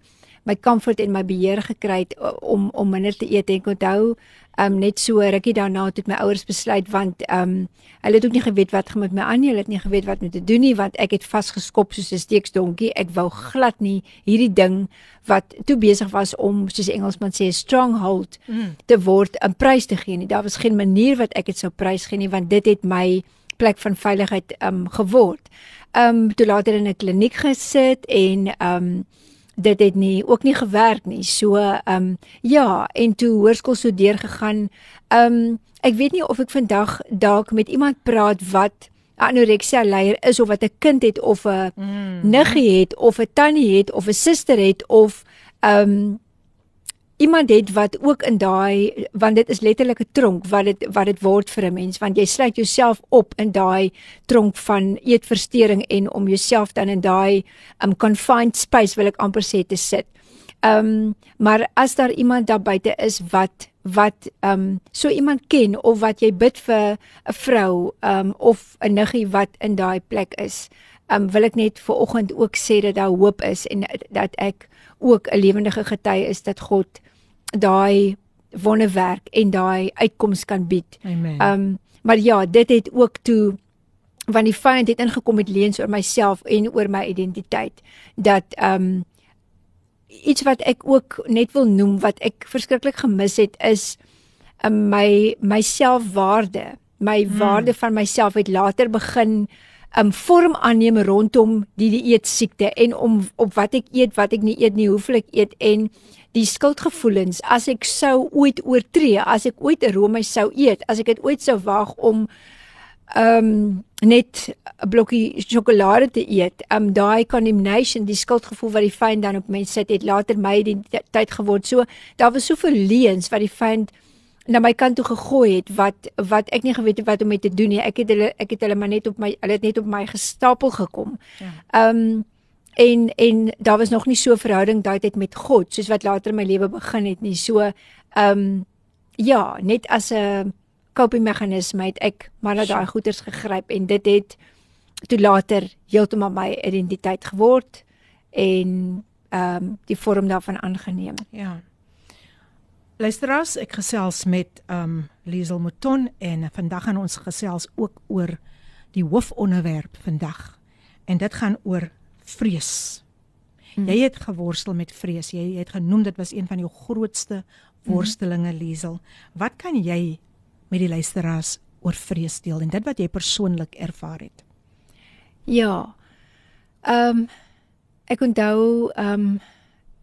my comfort en my beheer gekry het om om minder te eet. Ek onthou ehm um, net so rukkie daarna het my ouers besluit want ehm um, hulle het ook nie geweet wat gaan met my aan nie. Hulle het nie geweet wat om te doen nie want ek het vasgeskop soos 'n steeksdonkie. Ek wou glad nie hierdie ding wat toe besig was om soos Engelsman sê 'n stronghold mm. te word 'n prys te gee nie. Daar was geen manier wat ek dit sou prys gee nie want dit het my plek van veiligheid um geword. Um toe later in 'n kliniek gesit en um dit het nie ook nie gewerk nie. So um ja, en toe hoërskool so deurgegaan. Um ek weet nie of ek vandag dalk met iemand praat wat anoreksia leier is of wat 'n kind het of 'n mm. niggie het of 'n tannie het of 'n suster het of um iemand het wat ook in daai want dit is letterlik 'n tronk wat dit wat dit word vir 'n mens want jy sluit jouself op in daai tronk van eetversteuring en om jouself dan in daai um confined space wil ek amper sê te sit. Um maar as daar iemand daar buite is wat wat um so iemand ken of wat jy bid vir 'n vrou um of 'n niggie wat in daai plek is, um wil ek net vir oggend ook sê dat daar hoop is en dat ek ook 'n lewendige getuie is dat God daai wonderwerk en daai uitkoms kan bied. Amen. Um maar ja, dit het ook toe want die vyand het ingekom met leuns oor myself en oor my identiteit dat um iets wat ek ook net wil noem wat ek verskriklik gemis het is um, my my selfwaarde. My hmm. waarde van myself het later begin um vorm aanneem rondom die dieet siekte en om op wat ek eet, wat ek nie eet nie, hoeveel ek eet en die skuldgevoelens as ek sou ooit oortree, as ek ooit 'n roomys sou eet, as ek dit ooit sou waag om um net 'n blokkie sjokolade te eet. Um daai condemnation, die skuldgevoel wat die vyand dan op mense sit, het later my identiteit geword. So daar was soveel leuns wat die vyand na my kant toe gegooi het wat wat ek nie geweet het wat om mee te doen nie. Ek het hulle ek het hulle maar net op my hulle het net op my gestapel gekom. Ja. Ehm um, en en daar was nog nie so verhouding daai tyd met God soos wat later in my lewe begin het nie. So ehm um, ja, net as 'n coping meganisme het ek maar na daai goeters gegryp en dit het toe later heeltemal my identiteit geword en ehm um, die vorm daarvan aangeneem. Ja. Luisteraars, ek gesels met um Liesel Mouton en vandag gaan ons gesels ook oor die hoofonderwerp vandag. En dit gaan oor vrees. Hmm. Jy het geworstel met vrees. Jy het genoem dit was een van jou grootste worstelinge, Liesel. Wat kan jy met die luisteraars oor vrees deel en dit wat jy persoonlik ervaar het? Ja. Ehm um, ek onthou ehm um,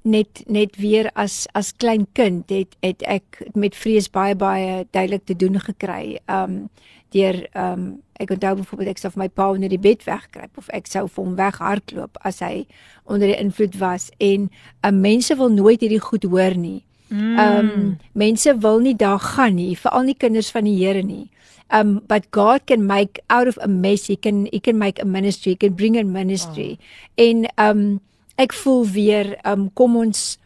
net net weer as as klein kind het het ek met vrees baie baie duidelik te doen gekry. Um deur um ek onthou byvoorbeeld ek sou vir my pa onder die bed wegkruip of ek sou vir hom weghardloop as hy onder die invloed was en um, mense wil nooit hierdie goed hoor nie. Mm. Um mense wil nie daar gaan nie, veral nie kinders van die Here nie. Um but God can make out of a mess. He can he can make a ministry. He can bring a ministry. Oh. En um ek voel weer um kom ons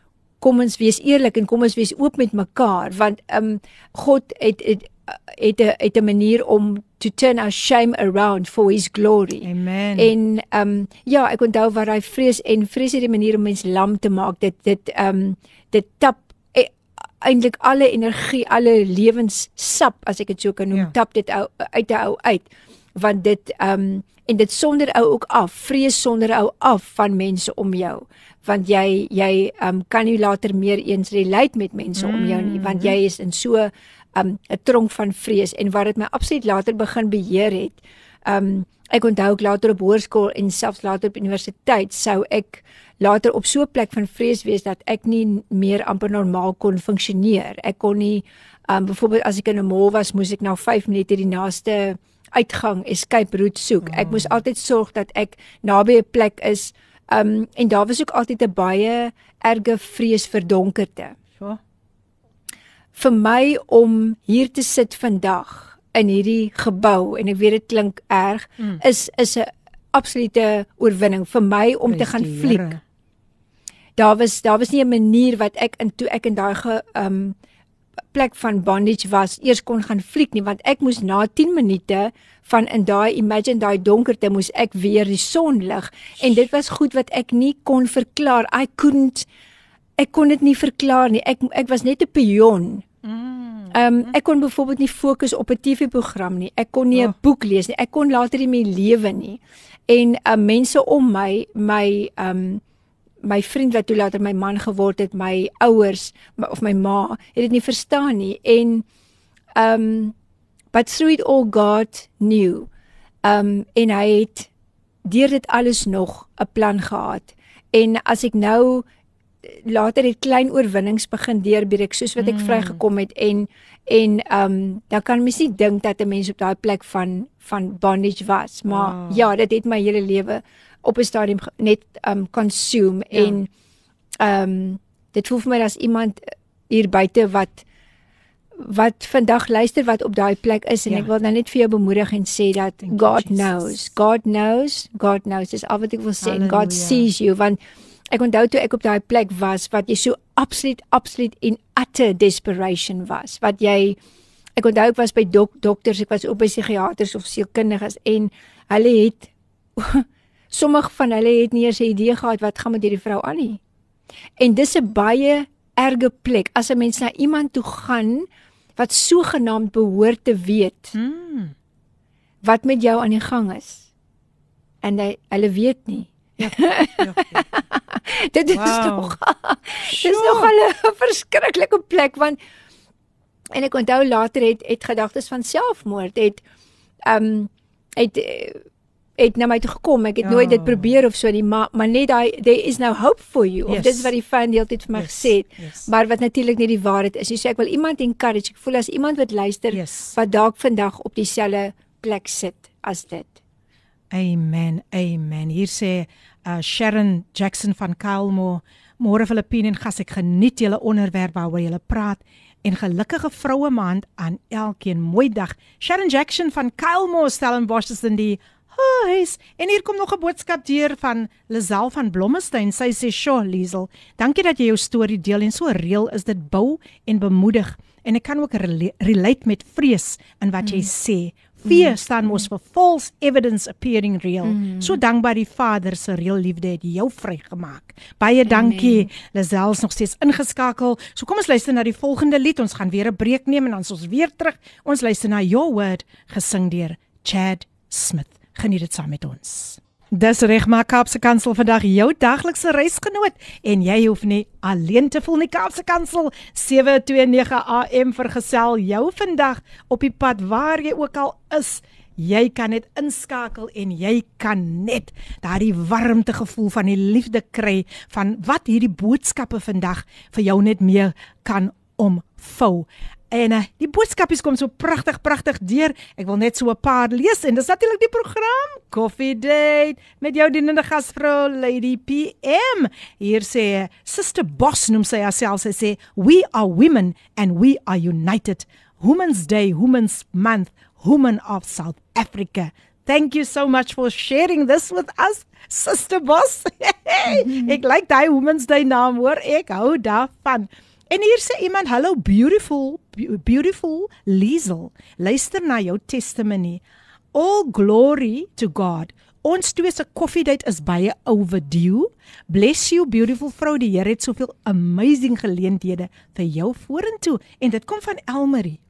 kom ons wees eerlik en kom ons wees oop met mekaar want um God het het het 'n het 'n manier om to turn our shame around for his glory. Amen. En um ja, ek onthou wat hy vrees en vrees het die manier om mens lam te maak. Dit dit um dit tap e, eintlik alle energie, alle lewenssap as ek dit so kan noem, ja. tap dit ou, uit 'n ou uit want dit um en dit sonder ou ook af vrees sonder ou af van mense om jou want jy jy um, kan nie later meer eens relate met mense mm. om jou nie want jy is in so um, 'n tronk van vrees en wat dit my absoluut later begin beheer het um, ek onthou ek later op hoërskool en selfs later op universiteit sou ek later op so 'n plek van vrees wees dat ek nie meer amper normaal kon funksioneer ek kon nie um, byvoorbeeld as ek in 'n mall was moes ek na 5 minute die naaste uitgang escape route soek. Ek moes altyd sorg dat ek naby 'n plek is. Um en daar was ook altyd 'n baie erge vrees vir donkerte. So. Vir my om hier te sit vandag in hierdie gebou en ek weet dit klink erg, mm. is is 'n absolute oorwinning vir my om Wees te gaan fliek. Daar was daar was nie 'n manier wat ek in toe ek in daai ge um plek van bondage was eers kon gaan fliek nie want ek moes na 10 minute van in daai imagine daai donkerte moes ek weer die son lig en dit was goed wat ek nie kon verklaar I couldn't ek kon dit nie verklaar nie ek ek was net 'n pion. Ehm um, ek kon byvoorbeeld nie fokus op 'n TV-program nie. Ek kon nie 'n oh. boek lees nie. Ek kon later nie meer lewe nie. En uh, mense om my my ehm um, my vriend wat toe later my man geword het, my ouers of my ma, het dit nie verstaan nie en um but through it all God knew. Um en hy het deur dit alles nog 'n plan gehad. En as ek nou later het klein oorwinnings begin deurbreek soos wat ek mm. vrygekom het en en um dan kan mens nie dink dat 'n mens op daai plek van van bondage was, maar oh. ja, dit het my hele lewe op 'n stadium net um consume ja. en um dit voel vir my as iemand hier buite wat wat vandag luister wat op daai plek is en ja. ek wil nou net vir jou bemoedig en sê dat Thank God knows God knows God knows dis al wat ek wil sê en God sees you want ek onthou toe ek op daai plek was wat jy so absoluut absoluut in utter desperation was wat jy ek onthou ek was by dok, dokters ek was op by psigiaters of sielkundiges en hulle het [LAUGHS] Sommige van hulle het nie eens 'n idee gehad wat gaan met hierdie vrou aan nie. En dis 'n baie erge plek as 'n mens na iemand toe gaan wat sogenaamd behoort te weet. Hmm. Wat met jou aan die gang is. En hy hulle weet nie. Ja. ja, ja. dit is wow. nog [LAUGHS] Dit is nog 'n verskriklike plek want en ek onthou later het het gedagtes van selfmoord het ehm um, het het na my toe gekom. Ek het ja. nooit dit probeer of so nie, maar maar net daai there is no hope for you. Yes. Of dit is wat die fan deeltyd vir my yes. gesê het. Yes. Maar wat natuurlik nie die waarheid is. Jy sê ek wil iemand encourage. Ek voel as iemand wat luister yes. wat dalk vandag op dieselfde plek sit as dit. Amen. Amen. Hier sê uh, Sharon Jackson van Kalmo, môre Filippine en gas ek geniet julle onderwerp waaroor julle praat en gelukkige vroue maand aan elkeen. Mooi dag. Sharon Jackson van Kylemo Stellenbosch is in die huis. En hier kom nog 'n boodskap deur van Lisel van Blommestein. Sy sê: "Sjoe, Liesel, dankie dat jy jou storie deel en so reël is dit bou en bemoedig." En ek kan ook relate met vrees in wat jy mm. sê. Fear mm. staan mos vir false evidence appearing real. Mm. So dankbaar die Vader se reël liefde het jou vrygemaak. Baie dankie. Lazel's nog steeds ingeskakel. So kom ons luister na die volgende lied. Ons gaan weer 'n breek neem en dan ons weer terug. Ons luister na Your Word gesing deur Chad Smith. Geniet dit saam met ons. Dis reg maar Kaapse Kansel vandag jou daglikse reisgenoot. En jy hoef nie alleen te voel nie Kaapse Kansel 729 AM vergesel jou vandag op die pad waar jy ook al is. Jy kan net inskakel en jy kan net daardie warmte gevoel van die liefde kry van wat hierdie boodskappe vandag vir jou net meer kan omvou En uh, die boodskapies kom so pragtig pragtig deur. Ek wil net so 'n paar lees en dis natuurlik die program Coffee Date met jou dienende gasvrou Lady PM. Hier sê Sister Boss noem sy haarself sy sê we are women and we are united. Women's Day, Women's Month, Women of South Africa. Thank you so much for sharing this with us, Sister Boss. [LAUGHS] ek like daai Women's Day naam hoor. Ek hou daarvan. En hier sê iemand, "Hello beautiful, beautiful Liesel. Luister na jou testimony. All glory to God. Ons twee se coffee date is baie overdue. Bless you beautiful vrou. Die Here het soveel amazing geleenthede vir jou vorentoe en dit kom van Elmarie.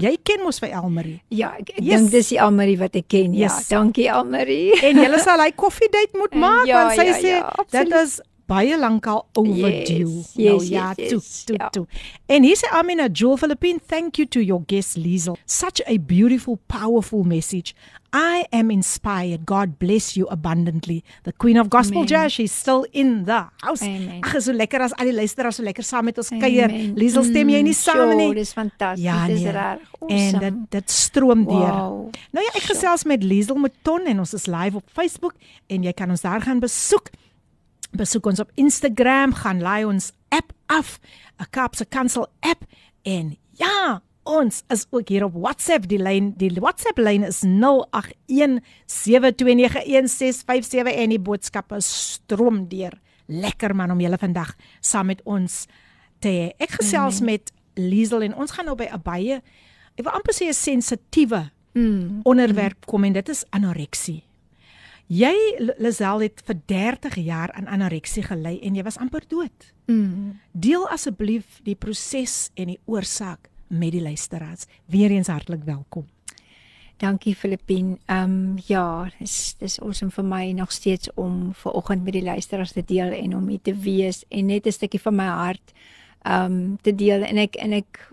Jy ken mos vir Elmarie. Ja, ek, ek yes. dink dis die Elmarie wat ek ken. Ja, yes. dankie Elmarie. En jy sal hy coffee date moet [LAUGHS] maak ja, want sy ja, sê ja, dit is baie lankal overdue. Yes, nou yes, ja, yes, toe, toe, yeah. toe. En hier sê Amina Joel Philippine, thank you to your guest Liesel. Such a beautiful, powerful message. I am inspired. God bless you abundantly. The Queen of Gospel Amen. Jazz, she's still in the house. Ag, so lekker as al die luisteraars so lekker saam met ons kuier. Liesel, stem jy nie mm, saam nie? Ja, dis fantasties. Ja, dis nee. reg. Awesome. En dit dit stroom deur. Wow. Nou ja, ek gesels met Liesel Mouton en ons is live op Facebook en jy kan ons daar gaan besoek besoek ons op Instagram, gaan laai ons app af, 'n Kaapse Kansel app en ja, ons is ook hier op WhatsApp. Die lyn, die WhatsApp lyn is 0817291657 en die boodskappe stroom deur. Lekker man om julle vandag saam met ons te ek gesels mm. met Liesel en ons gaan nou by 'n baie ek wil amper sê 'n sensitiewe mm. onderwerp kom en dit is anoreksie. Jy Lisel het vir 30 jaar aan anoreksie gely en jy was amper dood. Mm. Deel asseblief die proses en die oorsaak met die luisteraars. Weereens hartlik welkom. Dankie Filippin. Ehm um, ja, dis dis awesome vir my nog steeds om ver oggend met die luisteraars te deel en om hier te wees en net 'n stukkie van my hart ehm um, te deel en ek en ek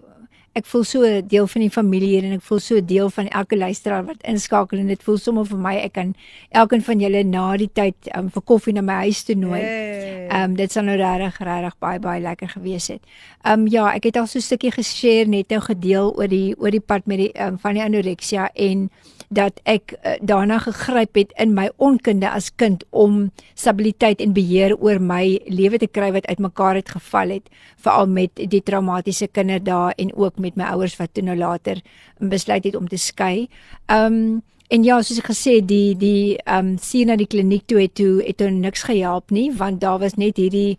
ek voel so deel van die familie hier en ek voel so deel van elke luisteraar wat inskakel en dit voel sommer vir my ek kan elkeen van julle na die tyd um, vir koffie na my huis toe nooi. Ehm hey. um, dit sal nou regtig regtig baie baie lekker gewees het. Ehm um, ja, ek het al so 'n stukkie geshare net nou gedeel oor die oor die pad met die um, van die anorexia en dat ek uh, daarna gegryp het in my onkunde as kind om stabiliteit en beheer oor my lewe te kry wat uitmekaar het geval het veral met die traumatiese kinderdae en ook met my ouers wat toe nou later besluit het om te skei. Um en ja, soos ek gesê die die um sien na die kliniek toe het toe het hom niks gehelp nie want daar was net hierdie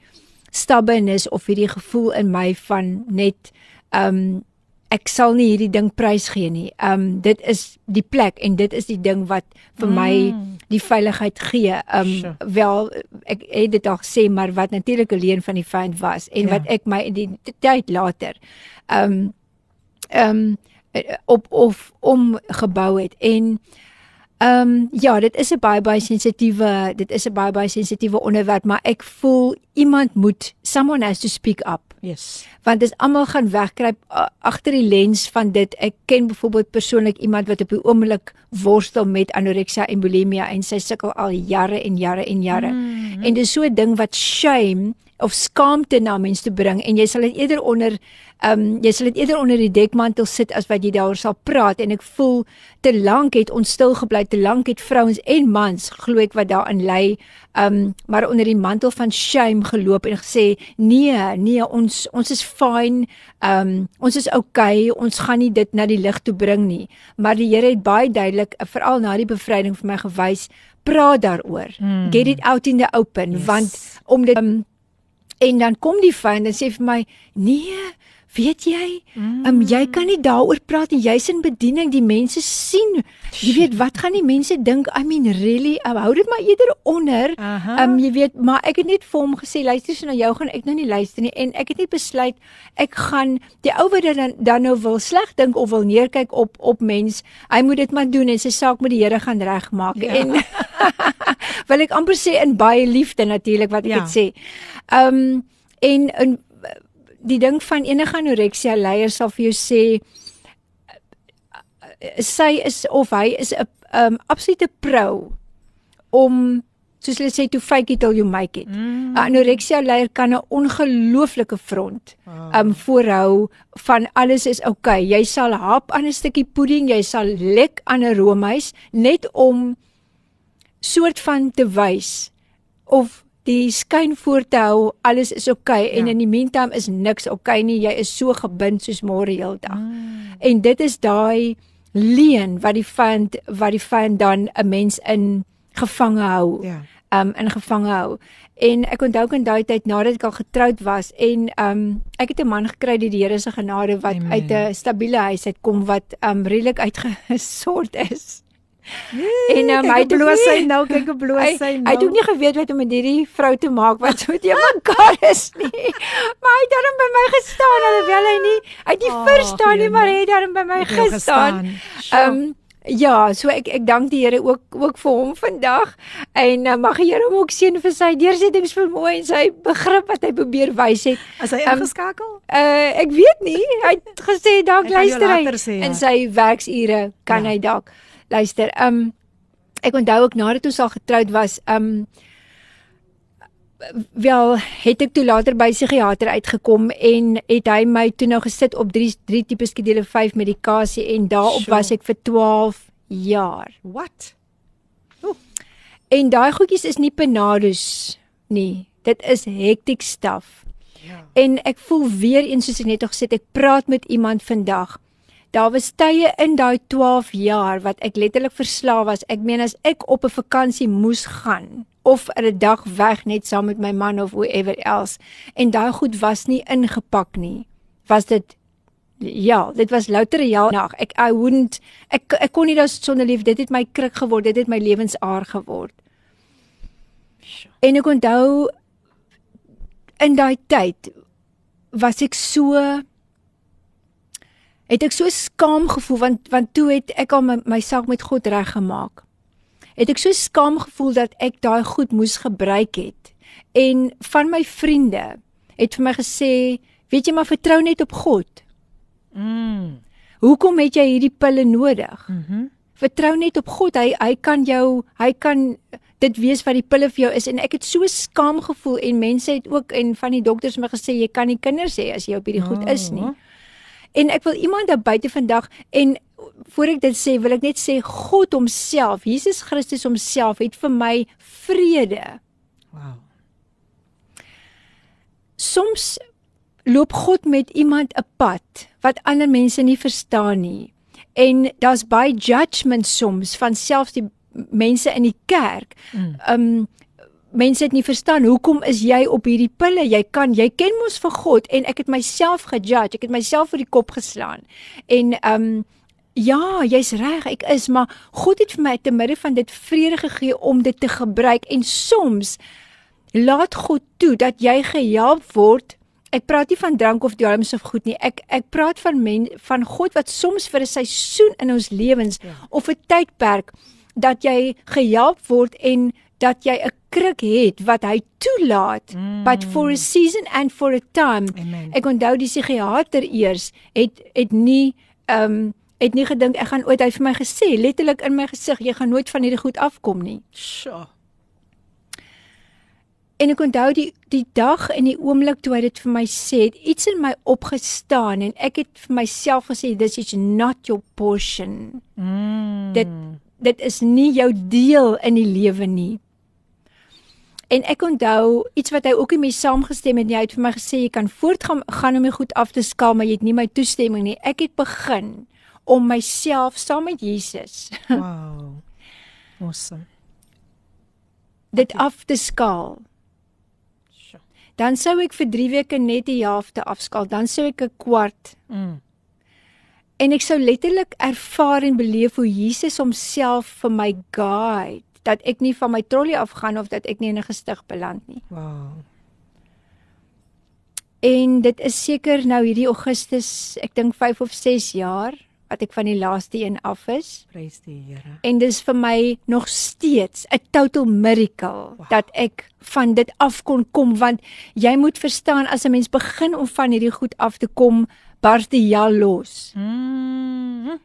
stubbornness of hierdie gevoel in my van net um ek sal nie hierdie ding prys gee nie. Um dit is die plek en dit is die ding wat vir my mm. die veiligheid gee. Um sure. wel ek het dit al gesê maar wat natuurlik alleen van die vyand was en ja. wat ek my identiteit later um um op of om gebou het en Ehm um, ja, dit is 'n baie baie sensitiewe, dit is 'n baie baie sensitiewe onderwerp, maar ek voel iemand moet someone has to speak up. Yes. Want dis almal gaan wegkruip agter die lens van dit. Ek ken byvoorbeeld persoonlik iemand wat op die oomblik worstel met anorexia en bulimia en sy sukkel al jare en jare en jare. Mm -hmm. En dis so 'n ding wat shame of skaamte na mens te bring en jy sal dit eerder onder ehm um, jy sal dit eerder onder die dekmantel sit as wat jy daaroor sal praat en ek voel te lank het ons stil gebly te lank het vrouens en mans glo ek wat daarin lê ehm um, maar onder die mantel van shame geloop en gesê nee nee ons ons is fine ehm um, ons is okay ons gaan nie dit na die lig toe bring nie maar die Here het baie duidelik veral na die bevryding vir my gewys praat daaroor hmm. get it out in the open yes. want om dit um, En dan kom die vyand en sê vir my: "Nee, weet jy, mm. um, jy kan nie daaroor praat nie. Jy's in bediening. Die mense sien. Jy weet wat gaan die mense dink? I mean, really? Um, hou dit maar eerder onder. Ehm um, jy weet, maar ek het net vir hom gesê, luister so na jou gaan ek nou nie luister nie en ek het net besluit ek gaan die ou wat dan dan nou wil sleg dink of wil neerkyk op op mens. Hy moet dit maar doen en sy saak met die Here gaan regmaak. Ja. En [LAUGHS] wil ek amper sê in baie liefde natuurlik wat ek ja. het sê. Ehm um, en in die ding van enige anoreksia leier sal vir jou sê sy is of hy is 'n um, absolute pro om soos hulle sê to fake it till you make it. 'n mm. Anoreksia leier kan 'n ongelooflike front um voorhou van alles is oukei. Okay. Jy sal hap aan 'n stukkie pudding, jy sal lek aan 'n roomys net om soort van te wys of die skyn voor te hou alles is oukei okay, ja. en in die meantime is niks oukei okay nie jy is so gebind soos môre heeldag mm. en dit is daai leen wat die vyand wat die vyand dan 'n mens in gevange hou ja um in gevange hou en ek onthou in daai tyd nadat ek al getroud was en um ek het 'n man gekry die die Here se genade wat Amen. uit 'n stabiele huis uit kom wat um redelik uitgesort is Nee, en um, hy bloos hy nou kyk op bloos hy nou. Hy het ook nie geweet wat om met hierdie vrou te maak wat so te mekaar is nie. [LAUGHS] Maar hy het dan by my gestaan alhoewel hy nie hy het nie oh, verstaan nie, maar hy het dan by my gestaan. Ehm Ja, so ek ek dank die Here ook ook vir hom vandag en uh, mag die Here hom ook seën vir sy deursettingsvermoë en sy begrip wat hy probeer wys het. As hy ehm, ingeskakel? Um, uh ek weet nie. Hy het gesê dalk luister hy in sy werksure kan ja. hy dalk luister. Um ek onthou ook nadat ons al getroud was, um wel het ek toe later by psigiater uitgekom en het hy my toe nou gesit op 3 3 tipe skedule 5 medikasie en daarop sure. was ek vir 12 jaar. What? Oh. En daai goedjies is nie penados nie. Dit is hektiek staf. Ja. En ek voel weer eens soos ek net gesê het, ek praat met iemand vandag Daar was tye in daai 12 jaar wat ek letterlik verslaaf was. Ek meen as ek op 'n vakansie moes gaan of 'n dag weg net saam met my man of whoever else en daai goed was nie ingepak nie. Was dit ja, dit was louter ja nag. Ek I wouldn't ek ek kon nie daar sonder lief. Dit het my krik geword. Dit het my lewensaar geword. En ek onthou in daai tyd was ek so het ek so skaam gevoel want want toe het ek al my, my saak met God reggemaak. Het ek so skaam gevoel dat ek daai goed moes gebruik het. En van my vriende het vir my gesê, weet jy maar vertrou net op God. Mm. Hoekom het jy hierdie pille nodig? Mhm. Mm vertrou net op God. Hy hy kan jou hy kan dit weet wat die pille vir jou is en ek het so skaam gevoel en mense het ook en van die dokters my gesê jy kan nie kinders hê as jy op hierdie goed is nie. Oh. En ek wil iemand daar buite vandag en voor ek dit sê, wil ek net sê God homself, Jesus Christus homself het vir my vrede. Wow. Soms loop God met iemand 'n pad wat ander mense nie verstaan nie. En daar's baie judgment soms van selfs die mense in die kerk. Mm. Um mense het nie verstaan hoekom is jy op hierdie pille? Jy kan, jy ken mos vir God en ek het myself gejudge. Ek het myself vir die kop geslaan. En ehm um, ja, jy's reg, ek is, maar God het vir my te midde van dit vrede gegee om dit te gebruik en soms laat God toe dat jy gehelp word. Ek praat nie van drank of dwelms of goed nie. Ek ek praat van men van God wat soms vir 'n seisoen in ons lewens ja. of 'n tydperk dat jy gehelp word en dat jy 'n kruk het wat hy toelaat mm. but for a season and for a time Amen. ek onthou die psigiater eers het het nie ehm um, het nie gedink ek gaan ooit hy vir my gesê letterlik in my gesig jy gaan nooit van hierdie goed afkom nie sjoe En ek onthou die die dag en die oomblik toe hy dit vir my sê, het iets in my opgestaan en ek het vir myself gesê this is not your portion. Mm. Dit dit is nie jou deel in die lewe nie. En ek onthou iets wat hy ook in my saamgestem het, hy het vir my gesê jy kan voortgaan gaan om my goed af te skaal, maar jy het nie my toestemming nie. Ek het begin om myself saam met Jesus [LAUGHS] Wow. Awesome. dit af te skaal. Sjoe. Dan sou ek vir 3 weke net die helfte afskaal, dan sou ek 'n kwart Mm. en ek sou letterlik ervaar en beleef hoe Jesus homself vir my guide dat ek nie van my trolly afgaan of dat ek nie in 'n gestig beland nie. Wow. En dit is seker nou hierdie Augustus, ek dink 5 of 6 jaar wat ek van die laaste een af is. Prys die Here. En dis vir my nog steeds 'n total miracle wow. dat ek van dit af kon kom want jy moet verstaan as 'n mens begin om van hierdie goed af te kom, bars die jal los. Mm.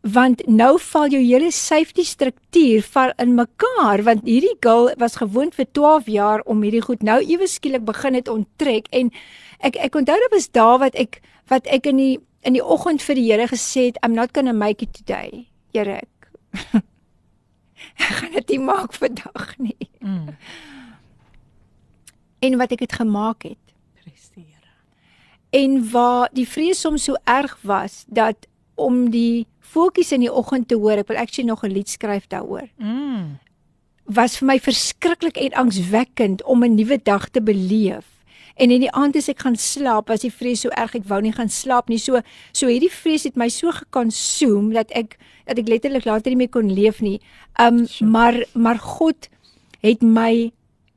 Want nou val jou hele safety struktuur val in mekaar want hierdie girl was gewoond vir 12 jaar om hierdie goed nou ewe skielik begin het onttrek en ek ek onthou dit was daar wat ek wat ek in die in die oggend vir die Here gesê het I'm not going to make it today. Here ek [LAUGHS] ek gaan dit nie maak vandag nie. Mm. En wat ek dit gemaak het. Here. En waar die vrees soms so erg was dat om die voeltjies in die oggend te hoor, ek wil actually nog 'n lied skryf daaroor. Mm. Was vir my verskriklik en angswekkend om 'n nuwe dag te beleef. En in die aand as ek gaan slaap, was die vrees so erg ek wou nie gaan slaap nie. So so hierdie vrees het my so gekonsume dat ek dat ek letterlik later nie meer kon leef nie. Um Sure. maar maar God het my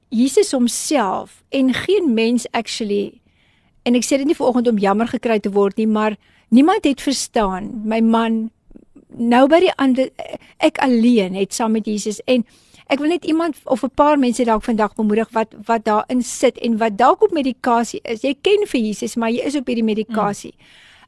Jesus homself en geen mens actually en ek sê dit nie vanoggend om jammer gekry te word nie, maar niemand het verstaan. My man nou by die ander ek alleen het saam met Jesus en ek wil net iemand of 'n paar mense dalk vandag bemoedig wat wat daarin sit en wat dalk op medikasie is. Jy ken vir Jesus, maar jy is op hierdie medikasie.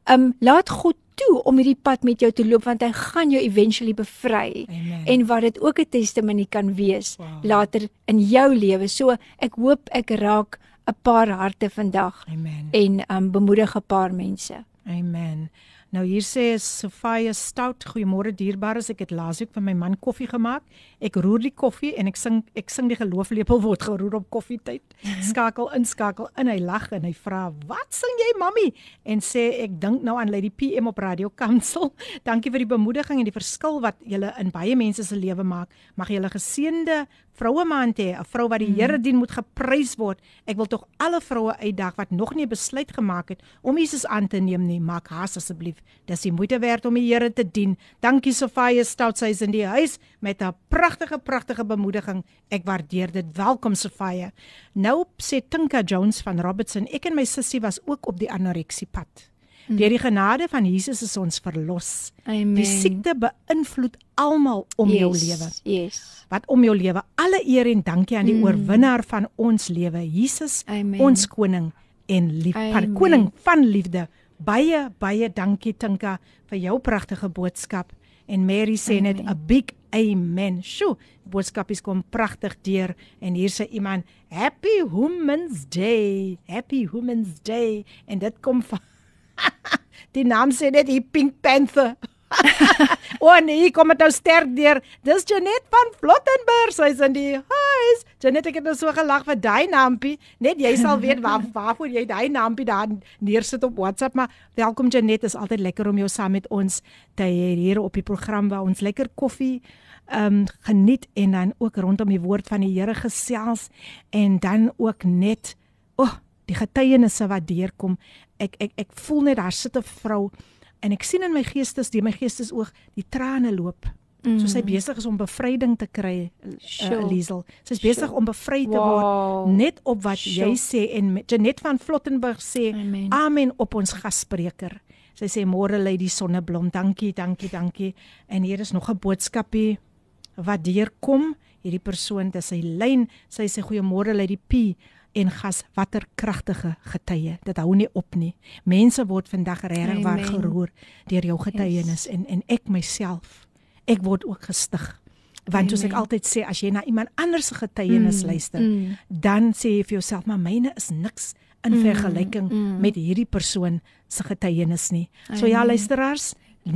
Um laat God toe om hierdie pad met jou te loop want hy gaan jou eventually bevry Amen. en wat dit ook 'n testimonie kan wees Wow. later in jou lewe. So ek hoop ek raak 'n paar harte vandag Amen. en um bemoedig 'n paar mense. Amen. Nou hier sê Sofia Stout, goeiemôre dierbares. Ek het laasweek vir my man koffie gemaak. Ek roer die koffie en ek sing ek sing die gelooflepel word geroer op koffietyd. [LAUGHS] Skakel in, skakel in. Hy lag en hy vra, "Wat sing jy, mami?" En sê ek dink nou aan Lady PM op Radio Kansel. Dankie vir die bemoediging en die verskil wat julle in baie mense se lewe maak. Mag julle geseënde vroue maand hê, 'n vrou wat die Here dien moet geprys word. Ek wil tog alle vroue uitdag wat nog nie 'n besluit gemaak het om Jesus aan te neem nie, maak haas asseblief. Dis die moeite werd om die Here te dien. Dankie Sofia Stout, sy is in die huis met 'n pragtige pragtige bemoediging. Ek waardeer dit. Welkom Sofia. Nou sê Tinka Jones van Robertson, ek en my sussie was ook op die anoreksiepad. Deur die genade van Jesus is ons verlos. Amen. Die siekte beïnvloed almal om jou lewe Yes. wat om jou lewe. Alle eer en dankie aan die mm. oorwinnaar van ons lewe, Jesus, Amen. ons koning en lief van koning van liefde. Baie baie dankie Tinka vir jou pragtige boodskap. En Mary sê net 'n big amen. Sjoe, die boodskap is kom pragtig deur en hier sê iemand Happy Women's Day. Happy Women's Day en dit kom van [LAUGHS] Die naam sê net die Pink Panther. [LAUGHS] o oh nee, kom dit nou sterk deur. Dis Janet van Flottenburg. Sy's in die huis. Janet, ek het nou so gelag vir daai naampie. Net jy sal weet waar [LAUGHS] waarvoor jy daai naampie daar neersit op WhatsApp, maar welkom Janet. Dit is altyd lekker om jou saam met ons te hê hier op die program waar ons lekker koffie ehm um, geniet en dan ook rondom die woord van die Here gesels en dan ook net o, oh, die getuienisse wat deurkom. Ek ek ek voel net daar sit 'n vrou en ek sien in my geestes, die my geestesoog, die trane loop. Mm. So sy besig is om bevryding te kry, Sure. uh, Liesel. Sy's besig Sure. om bevry te Wow. word net op wat Sure. jy sê en Janet van Flottenburg sê Amen. amen op ons gasspreker. Sy sê môre lê die sonneblom. Dankie, dankie, dankie. En hier is nog 'n boodskapie wat deurkom. Hierdie persoon, dis sy lyn. Sy sê goeiemôre lê die P en gas watter kragtige getuie. Dit hou nie op nie. Mense word vandag regtig waar Amen. geroer deur jou getuienis yes. en en ek myself. Ek word ook gestig Want soos ek Amen. altyd sê, as jy na iemand anders se getuienis Mm, luister, mm. dan sê jy vir jouself, maar myne is niks in Mm, vergelyking mm. met hierdie persoon se getuienis nie. So ja, Amen. luisteraars, 0817291657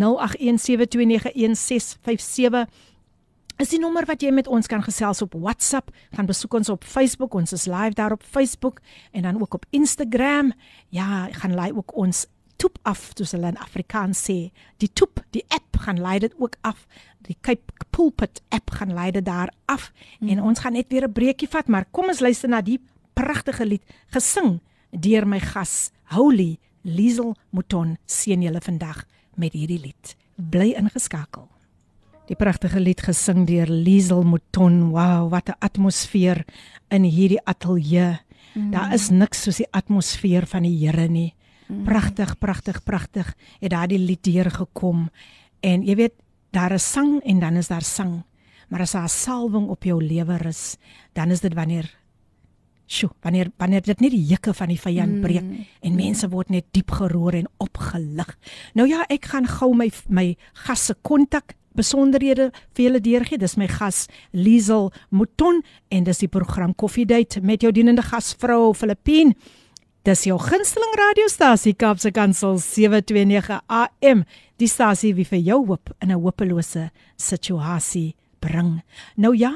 is die nommer wat jy met ons kan gesels op WhatsApp. Gaan besoek ons op Facebook. Ons is live daar op Facebook en dan ook op Instagram. Ja, gaan laai ook ons toep af, soos hulle in Afrikaans sê. Die toep, die app gaan laai dit ook af. Die Cape Pulpit app gaan laai dit daar af. Mm. En ons gaan net weer 'n breekie vat, maar kom ons luister na die pragtige lied gesing deur my gas Holy Liesel Mouton seën julle vandag met hierdie lied. Bly ingeskakel. Die pragtige lied gesing deur Liesel Mouton. Wow, wat 'n atmosfeer in hierdie ateljee. Mm. Daar is niks soos die atmosfeer van die Here nie. Mm. Pragtig, pragtig, pragtig het daardie lied deurgekom. En jy weet, daar is sang en dan is daar sang. Maar as daar salwing op jou lewe rus, dan is dit wanneer Sjoe, wanneer wanneer dit net die juke van die vyand breek mm. en mense word net diep geroer en opgelig. Nou ja, ek gaan gou my my gas se kontak besonderhede vir julle deurgee. Dis my gas Liesel Mouton en dis die program Coffee Date met jou dienende gasvrou Filippine. Dis jou gunsteling radiostasie Kaapse Kansel 729 AM. Die stasie wie vir jou hoop in 'n hopelose situasie bring. Nou ja,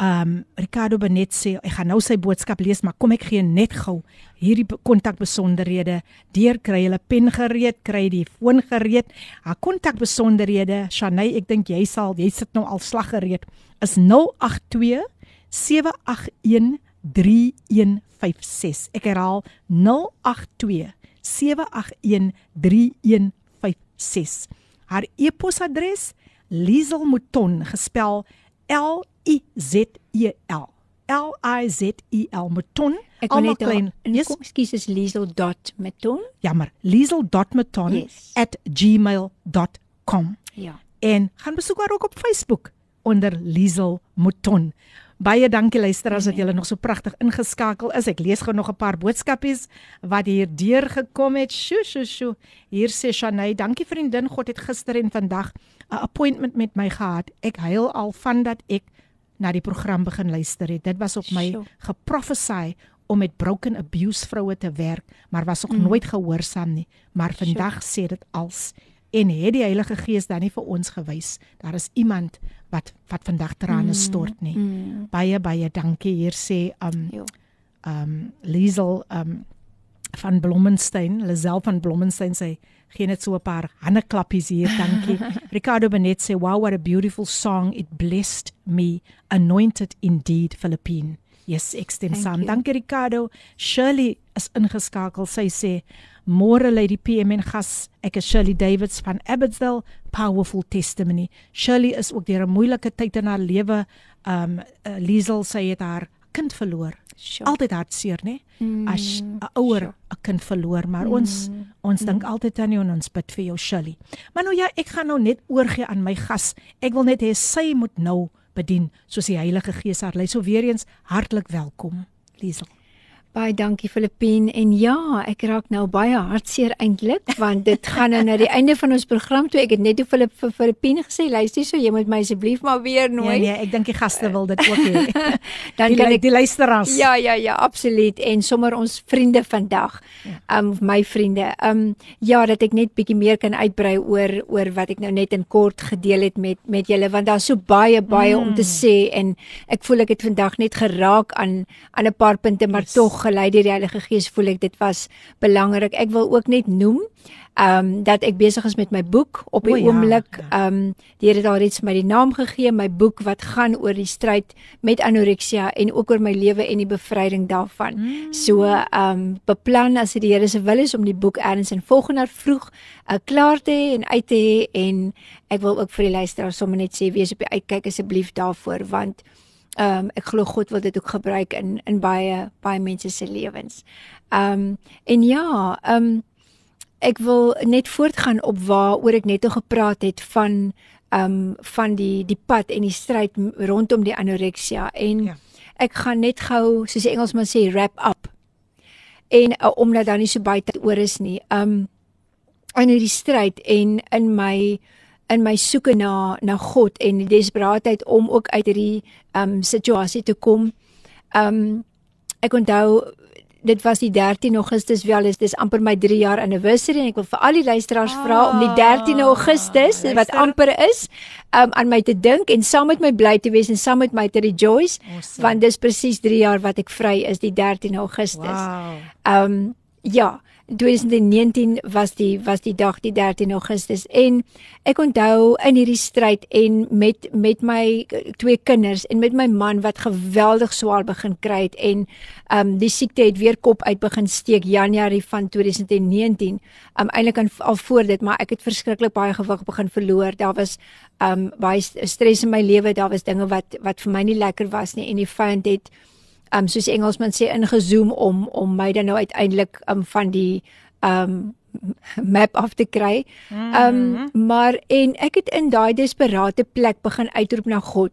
Um Ricardo Benet sê ek gaan nou sy boodskap lees, maar kom ek gee net gou hierdie kontakbesonderhede. Deur kry hulle pen gereed, kry die foon gereed. Haar kontakbesonderhede, Shanay, ek dink jy sal, jy sit nou al slag gereed. Is 082 781 3156. Ek herhaal 082 781 3156. Haar e-posadres Lieselmouton gespel L I Z E L. L I Z E L Mouton. Ek wil net klein. Yes. Ekskuus, is liesel.meton. Jammer. Liesel.mouton Yes. at gmail.com. Ja. En gaan besoek haar ook op Facebook onder Liesel Mouton. Baie dankie luisteraars dat julle nog so pragtig ingeskakel is. Ek lees gou nog 'n paar boodskapies wat hier deurgekom het. Sjoe, sjoe, sjoe. Hier sê Shanay, dankie vriendin, God het gister en vandag 'n appointment met my gehad. Ek huil al van dat ek na die program begin luister het. Dit was op my Sjoe. geprofesy om met broken abuse vroue te werk, maar was nog mm. nooit gehoorsaam nie. Maar vandag sê dit als en het die Heilige Gees dan nie vir ons gewys. Daar is iemand wat wat vandag trane stort nie. Mm. Baie baie dankie. Hier sê um Jo. um Liesel um van Blommensteen, Lisel van Blommensteen sê gee net so 'n paar handeklappies hier, dankie. [LAUGHS] Ricardo Benet sê wow what a beautiful song it blessed me anointed indeed Philippine. Yes, ek stem Thank saam. you. Dankie Ricardo. Shirley is ingeskakel. Sy sê Môre Lady PM en gas. Ek is Shirley Davids van Abbotsdale, powerful testimony. Shirley is ook deur 'n moeilike tyd in haar lewe. Um uh, Liesel sy het haar kind verloor. Sure. Altyd hartseer, né? Mm, As 'n ouer sure. 'n kind verloor, maar ons ons dink altyd aan jou en ons bid vir jou Shirley. Maar nou ja, ek gaan nou net oorgie aan my gas. Ek wil net hê sy moet nou bedien soos die Heilige Gees haar lei. So weer eens hartlik welkom, Liesel. Baie dankie Filippine en ja, ek raak nou baie hartseer eintlik want dit [LAUGHS] gaan nou na die einde van ons program toe. Ek het net toe Filip vir Filippine gesê, luister so, jy moet my asseblief maar weer nooi. Nee nee, ek dink die gaste wil dit ook [LAUGHS] hê. Dan die, kan ek die luisteraars. Ja, ja, ja, absoluut en sommer ons vriende vandag. Um my vriende. Um ja, dat ek net bietjie meer kan uitbrei oor oor wat ek nou net in kort gedeel het met met julle want daar's so baie baie mm. om te sê en ek voel ek het vandag net geraak aan aan 'n paar punte maar yes. tog gelei deur die Heilige Gees voel ek dit was belangrik. Ek wil ook net noem um dat ek besig is met my boek op die O ja, oomblik. ja. Um die Here het al reeds my die naam gegee, my boek wat gaan oor die stryd met anoreksia en ook oor my lewe en die bevryding daarvan. Mm. So um beplan as dit die Here se wil is om die boek erns in volgende jaar vroeg uh, klaar te hê en uit te hê en ek wil ook vir die luisteraars sommer net sê wees op die uitkyk asseblief daarvoor want Ehm um, ek glo God wil dit ook gebruik in in baie baie mense se lewens. Ehm um, en ja, ehm um, ek wil net voortgaan op waaroor ek net o gepraat het van ehm um, van die die pad en die stryd rondom die anoreksia en ja. ek gaan net gou soos die Engelsman sê wrap up. En uh, omdat daar nie so baie tyd oor is nie. Ehm um, in hierdie stryd en in my in my soeke na na God en die desperaatheid om ook uit hierdie um situasie te kom. Um ek onthou dit was die 13 Augustus wel is dis amper my 3 jaar anniversary en ek wil vir al die luisteraars ah, vra om die 13 Augustus luister. wat amper is um, aan my te dink en saam met my bly te wees en saam met my te rejoice awesome. want dis presies 3 jaar wat ek vry is die 13 Augustus. Wow. Um ja, 2019 was die was die dag die 13 Augustus. En ek onthou in hierdie stryd en met met my twee kinders en met my man wat geweldig swaar begin kry het en um die siekte het weer kop uit begin steek Januarie van 2019 um eintlik al voor dit maar ek het verskriklik baie gewig begin verloor. Daar was um baie stres in my lewe daar was dinge wat wat vir my nie lekker was nie en die vyand het um soos Engelsman sê ingezoom om om my dan nou uiteindelik um van die um map af te kry. Um mm -hmm. maar en ek het in daai desperate plek begin uitroep na God.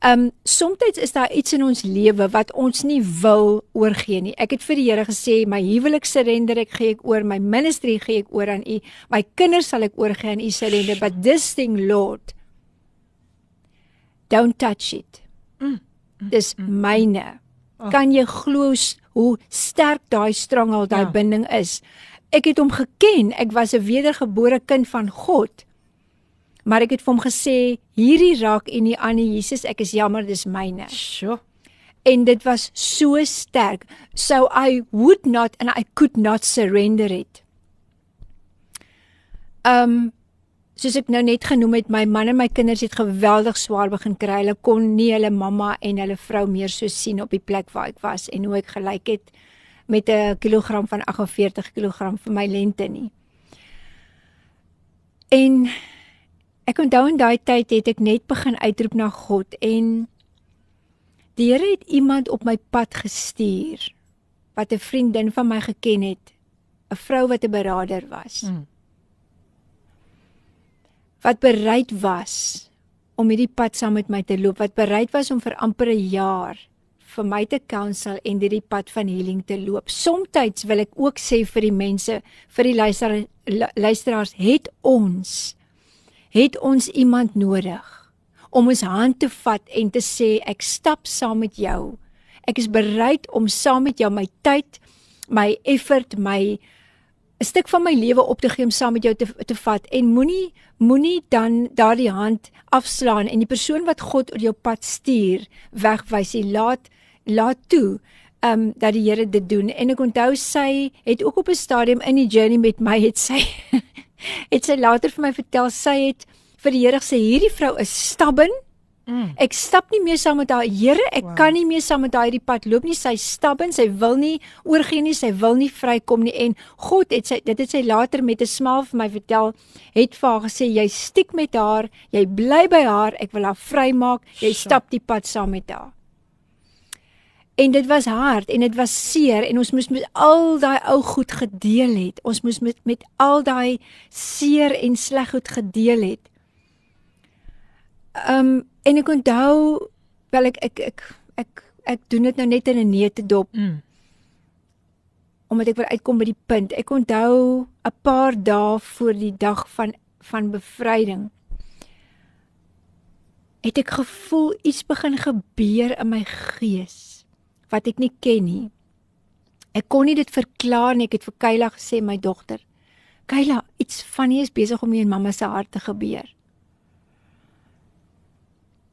Um soms is daar iets in ons lewe wat ons nie wil oorgee nie. Ek het vir die Here gesê my huwelik surrender ek gee ek oor, my ministry gee ek oor aan U. My kinders sal ek oorgee aan U surrender, but this thing Lord don't touch it. Mm. Dis myne. Oh. Kan jy glo hoe sterk daai strangel, daai ja. binding is? Ek het hom geken. Ek was 'n wedergebore kind van God. Maar ek het vir hom gesê, hierdie raak en nie aan nie, Jesus, ek is jammer, dis myne. Sjoe. En dit was so sterk. So I would not and I could not surrender it. Um soos ek nou net genoem het, my man en my kinders het geweldig swaar begin kry. Hulle kon nie hulle mamma en hulle vrou meer so sien op die plek waar ek was en hoe ek gelyk het met 'n kilogram van 48 kg vir my lente nie. En ek onthou in daai tyd het ek net begin uitroep na God en die Here het iemand op my pad gestuur wat 'n vriendin van my geken het, 'n vrou wat 'n beraader was. Hmm wat bereid was om hierdie pad saam met my te loop, wat bereid was om vir amper 'n jaar vir my te counsel en hierdie pad van healing te loop. Somstyds wil ek ook sê vir die mense, vir die luister, luisteraars, het ons het ons iemand nodig om ons hand te vat en te sê ek stap saam met jou. Ek is bereid om saam met jou my tyd, my effort, my 'n stuk van my lewe op te gee om saam met jou te te vat en moenie moenie dan daardie hand afslaan en die persoon wat God oor jou pad stuur wegwys. Jy laat laat toe um, dat die Here dit doen. En ek onthou sy het ook op 'n stadium in die journey met my het sy [LAUGHS] het sy later vir my vertel sy het vir die Here gesê hierdie vrou is stubborn Mm. Ek stap nie meer saam met haar. Here, ek wow. kan nie meer saam met haar hierdie pad loop nie. Sy stap en sy wil nie oorgee nie. Sy wil nie vrykom nie. En God het sy dit het sy later met 'n smaal vir my vertel. Het vir haar gesê jy stiek met haar, jy bly by haar. Ek wil haar vrymaak. Jy so. stap die pad saam met haar. En dit was hard en dit was seer en ons moes met al daai ou goed gedeel het. Ons moes met met al daai seer en sleg goed gedeel het. Ehm um, En ek onthou wel ek ek ek ek ek doen dit nou net in 'n neete dop. Mm. Omdat ek wil uitkom by die punt. Ek onthou 'n paar dae voor die dag van van bevryding het ek gevoel iets begin gebeur in my gees wat ek nie ken nie. Ek kon nie dit verklaar nie. Ek het vir Kayla gesê my dogter. Kayla, iets van nie is besig om in mamma se hart te gebeur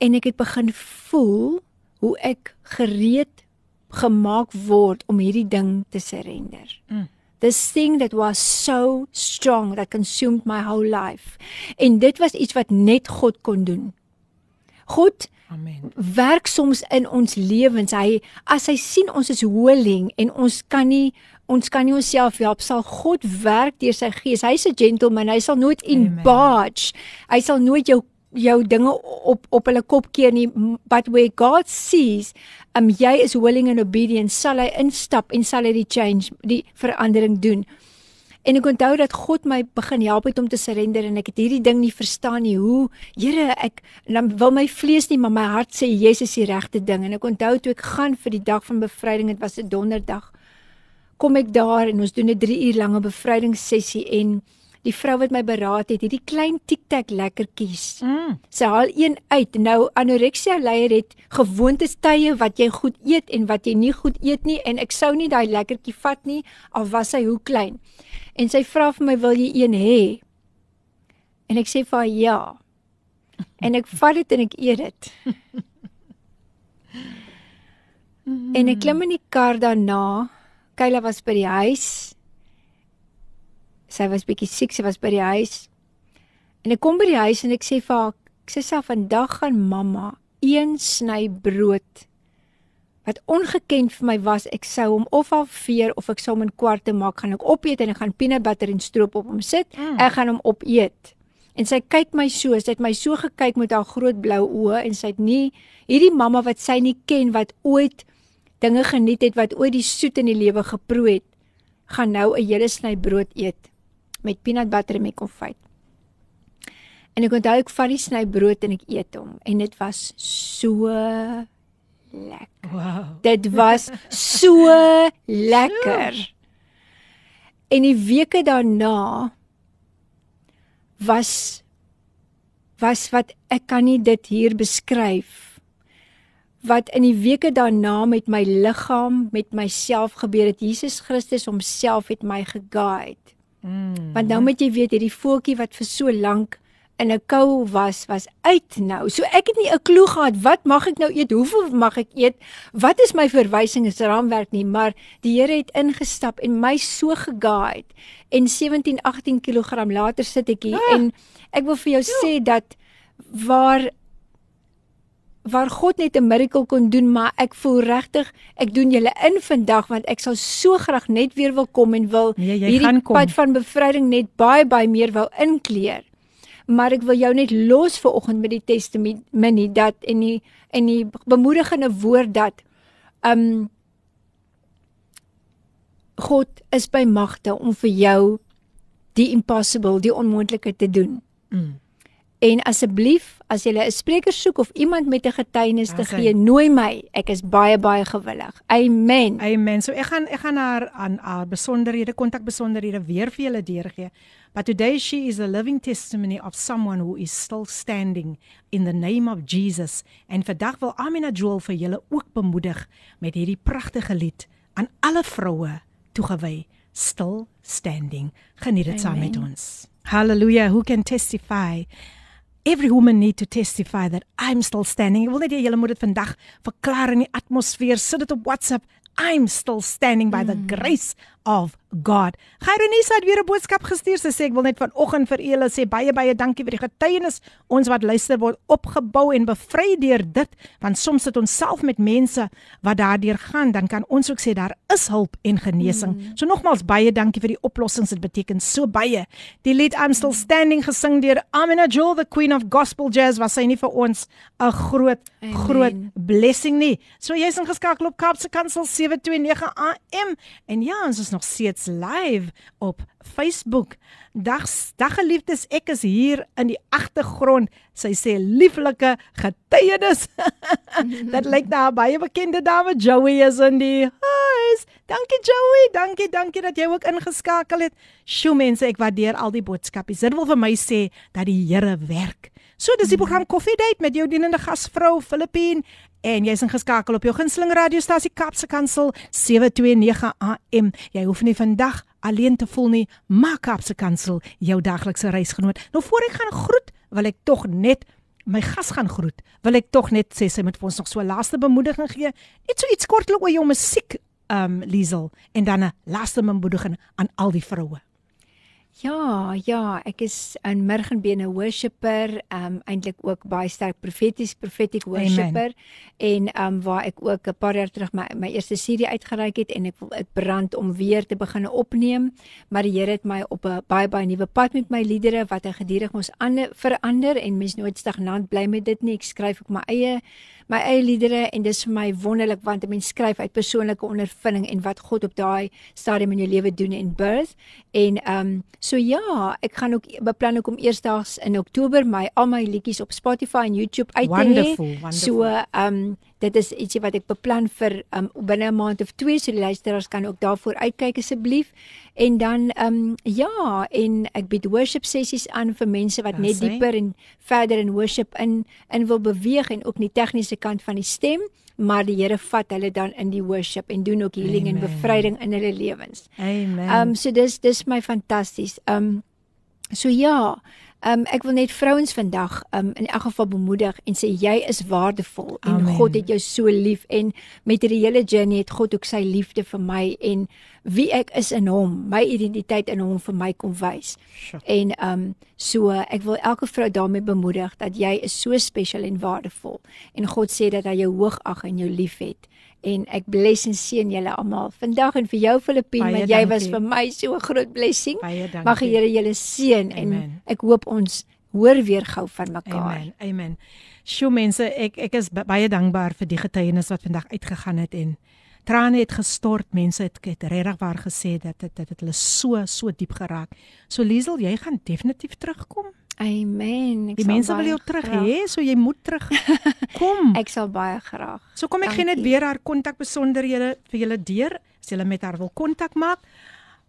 en ek het begin voel hoe ek gereed gemaak word om hierdie ding te surrender. Mm. This thing that was so strong that consumed my whole life. En dit was iets wat net God kon doen. God Amen. Werk soms in ons lewens. Hy as hy sien ons is holing en ons kan nie ons kan nie onsself help sal God werk deur sy gees. Hy's 'n gentleman. Hy sal nooit in barge. Hy sal nooit jou jou dinge op op hulle kop keer nie but where God sees um jy is willing and obedient sal hy instap en sal hy die change die verandering doen. En ek onthou dat God my begin help het om te surrender en ek het hierdie ding nie verstaan nie. Hoe Here ek dan wil my vlees nie maar my hart sê Jesus is die regte ding. En ek onthou toe ek gaan vir die dag van bevryding dit was 'n donderdag kom ek daar en ons doen 'n 3 uur lange bevrydingssessie en die vrou wat my beraad het, hierdie klein tic-tac lekkertjies. Mm. Sy haal een uit. Nou anoreksia leier het gewoontes tye wat jy goed eet en wat jy nie goed eet nie en ek sou nie daai lekkertjie vat nie al was hy hoe klein. En sy vra vir my, "Wil jy een hê?" En ek sê vir haar, "Ja." [LAUGHS] En ek vat dit en ek eet dit. en ek klim in die kar daarna. Kayla was by die huis. Sy was bietjie siek, sy was by die huis. En ek kom by die huis en ek sê vir haar, ek sê self vandag gaan mamma een sny brood wat ongeken vir my was, ek sou hom of halveer of ek sou hom in kwarte maak, gaan ek opeet en ek gaan peanut butter en stroop op hom sit. Mm. Ek gaan hom opeet. En sy kyk my so, sy het my so gekyk met haar groot blou oë en sy het nie hierdie mamma wat sy nie ken wat ooit dinge geniet het wat ooit die soet in die lewe geproe het, gaan nou 'n hele sny brood eet met peanut butter en met konfyt. En ek onthou ek vat die sny brood en ek eet hom en dit was so lekker. Wow. Dit was so lekker. En die weke daarna was was wat ek kan nie dit hier beskryf wat in die weke daarna met my liggaam, met myself gebeur het. Jesus Christus homself het my geguide. Mm. Want nou moet jy weet hierdie voeltjie wat vir so lank in 'n kou was, was uit nou. So ek het nie 'n klou gehad wat mag ek nou eet? Hoeveel mag ek eet? Wat is my verwysingsraamwerk nie, maar die Here het ingestap en my so geguide. En 17, 18 kg later sit ek hier Ja. en ek wil vir jou sê dat waar waar God net 'n miracle kon doen, maar ek voel regtig ek doen julle in vandag want ek sal so graag net weer wil kom en wil Nee, hierdie pad van bevryding net baie baie meer wou inkleer. Maar ek wil jou net los vir oggend met die testimonie dat en die en die bemoedigende woord dat um God is by magte om vir jou die impossible, die onmoontlike te doen. Mm. En asseblief, as jy 'n spreker soek of iemand met 'n getuienis te gee, nooi my. Ek is baie baie gewillig. Amen. Amen. So ek gaan ek gaan haar aan haar besonderhede, kontakbesonderhede weer vir julle deurgee. But today she is a living testimony of someone who is still standing in the name of Jesus. En vandag wil Amina Joel vir julle ook bemoedig met hierdie pragtige lied aan alle vroue toegewy, Still Standing. Geniet dit saam met ons. Hallelujah. Who can testify? Every woman need to testify that I'm still standing. Ek wil net hê julle moet dit vandag verklaar in die atmosfeer. Sit dit op WhatsApp. I'm still standing by the grace of God. Gaironisa het weer 'n boodskap gestuur. Sy sê ek wil net vanoggend vir julle sê baie baie dankie vir die getuienis. Ons wat luister word opgebou en bevry deur dit, want soms sit ons self met mense wat daardeur gaan, dan kan ons ook sê daar is hulp en genesing. Mm. So nogmaals baie dankie vir die oplossings. Dit beteken so baie. Die lied I'm still standing gesing deur Amina Joel, the queen of gospel jazz, was sy nie vir ons 'n groot Amen. groot blessing nie. So jy's ingeskakel op Kaapse Kansel 729 AM en ja, ons is nog steeds live op Facebook. Dag dag geliefdes, ek is hier in die agtergrond. Sy sê lieflike getuienis. [LAUGHS] Dit lyk na 'n baie bekende dame Joey is in die huis. Dankie Joey, dankie, dankie dat jy ook ingeskakel het. Sjoe mense, ek waardeer al die boodskapies. Dit wil vir my sê dat die Here werk. So dis die program Coffee Date met jou dienende gasvrou Filippine en jy's ingeskakel op jou gunsteling radiostasie Kapse Kansel 729 AM. Jy hoef nie vandag alleen te voel nie. Maak Kapse Kansel jou daglikse reisgenoot. Nou voor ek gaan groet, wil ek tog net my gas gaan groet. Wil ek tog net sê sy moet vir ons nog so 'n laaste bemoediging gee. Net so iets kortlik oor jou musiek, um Liesel en dan 'n laaste bemoediging aan al die vroue. Ja, ja, ek is 'n Mirgenbene worshipper, um eintlik ook baie sterk profeties, prophetic worshipper. En um waar ek ook 'n paar jaar terug my my eerste CD uitgereik het en ek wil ek brand om weer te begin opneem, maar die Here het my op 'n baie baie nuwe pad met my liedere wat hy gedurig ons ander verander en mens nooit stagnant bly met dit nie. Ek skryf ook my eie my eie liedere en dis vir my wonderlik want 'n mens skryf uit persoonlike ondervinding en wat God op daai stadium in jou lewe doen en birth en um So ja, ek gaan ook beplan ook om eersdaags in Oktober my al my liedjies op Spotify en YouTube uit te hê. So ehm um, dit is ietsie wat ek beplan vir um, binne 'n maand of twee so die luisteraars kan ook daarvoor uitkyk asseblief. En dan ehm um, ja, en ek bied worship sessies aan vir mense wat net dieper en verder in worship in in wil beweeg en ook nie tegniese kant van die stem maar die Here vat hulle dan in die worship en doen ook healing Amen. en bevryding in hulle lewens. Amen. Ehm um, so dis dis my fantasties. Ehm um, so ja, Um ek wil net vrouens vandag um in elk geval bemoedig en sê jy is waardevol en Amen. God het jou so lief en met hierdie hele journey het God ook sy liefde vir my en wie ek is in hom, my identiteit in hom vir my kom wys. Sure. En um so ek wil elke vrou daarmee bemoedig dat jy is so spesiaal en waardevol en God sê dat hy jou hoog ag en jou liefhet en ek bless en seën julle almal vandag en vir jou Filippine want jy was vir my so 'n groot blessing. Mag die Here julle seën en ek hoop ons hoor weer gou van mekaar. Amen. Amen. Sjoe mense, ek ek is baie dankbaar vir die getuienis wat vandag uitgegaan het en trane het gestort. Mense het het regtig waar gesê dat dit dit het hulle so so diep geraak. So Liesel, jy gaan definitief terugkom. Amen. Ek die mense wil jou terug hê, so jy moet terug [LAUGHS] kom. ek sal baie graag. So kom ek gee net weer haar kontak besonderhede vir julle deur as julle met haar wil kontak maak.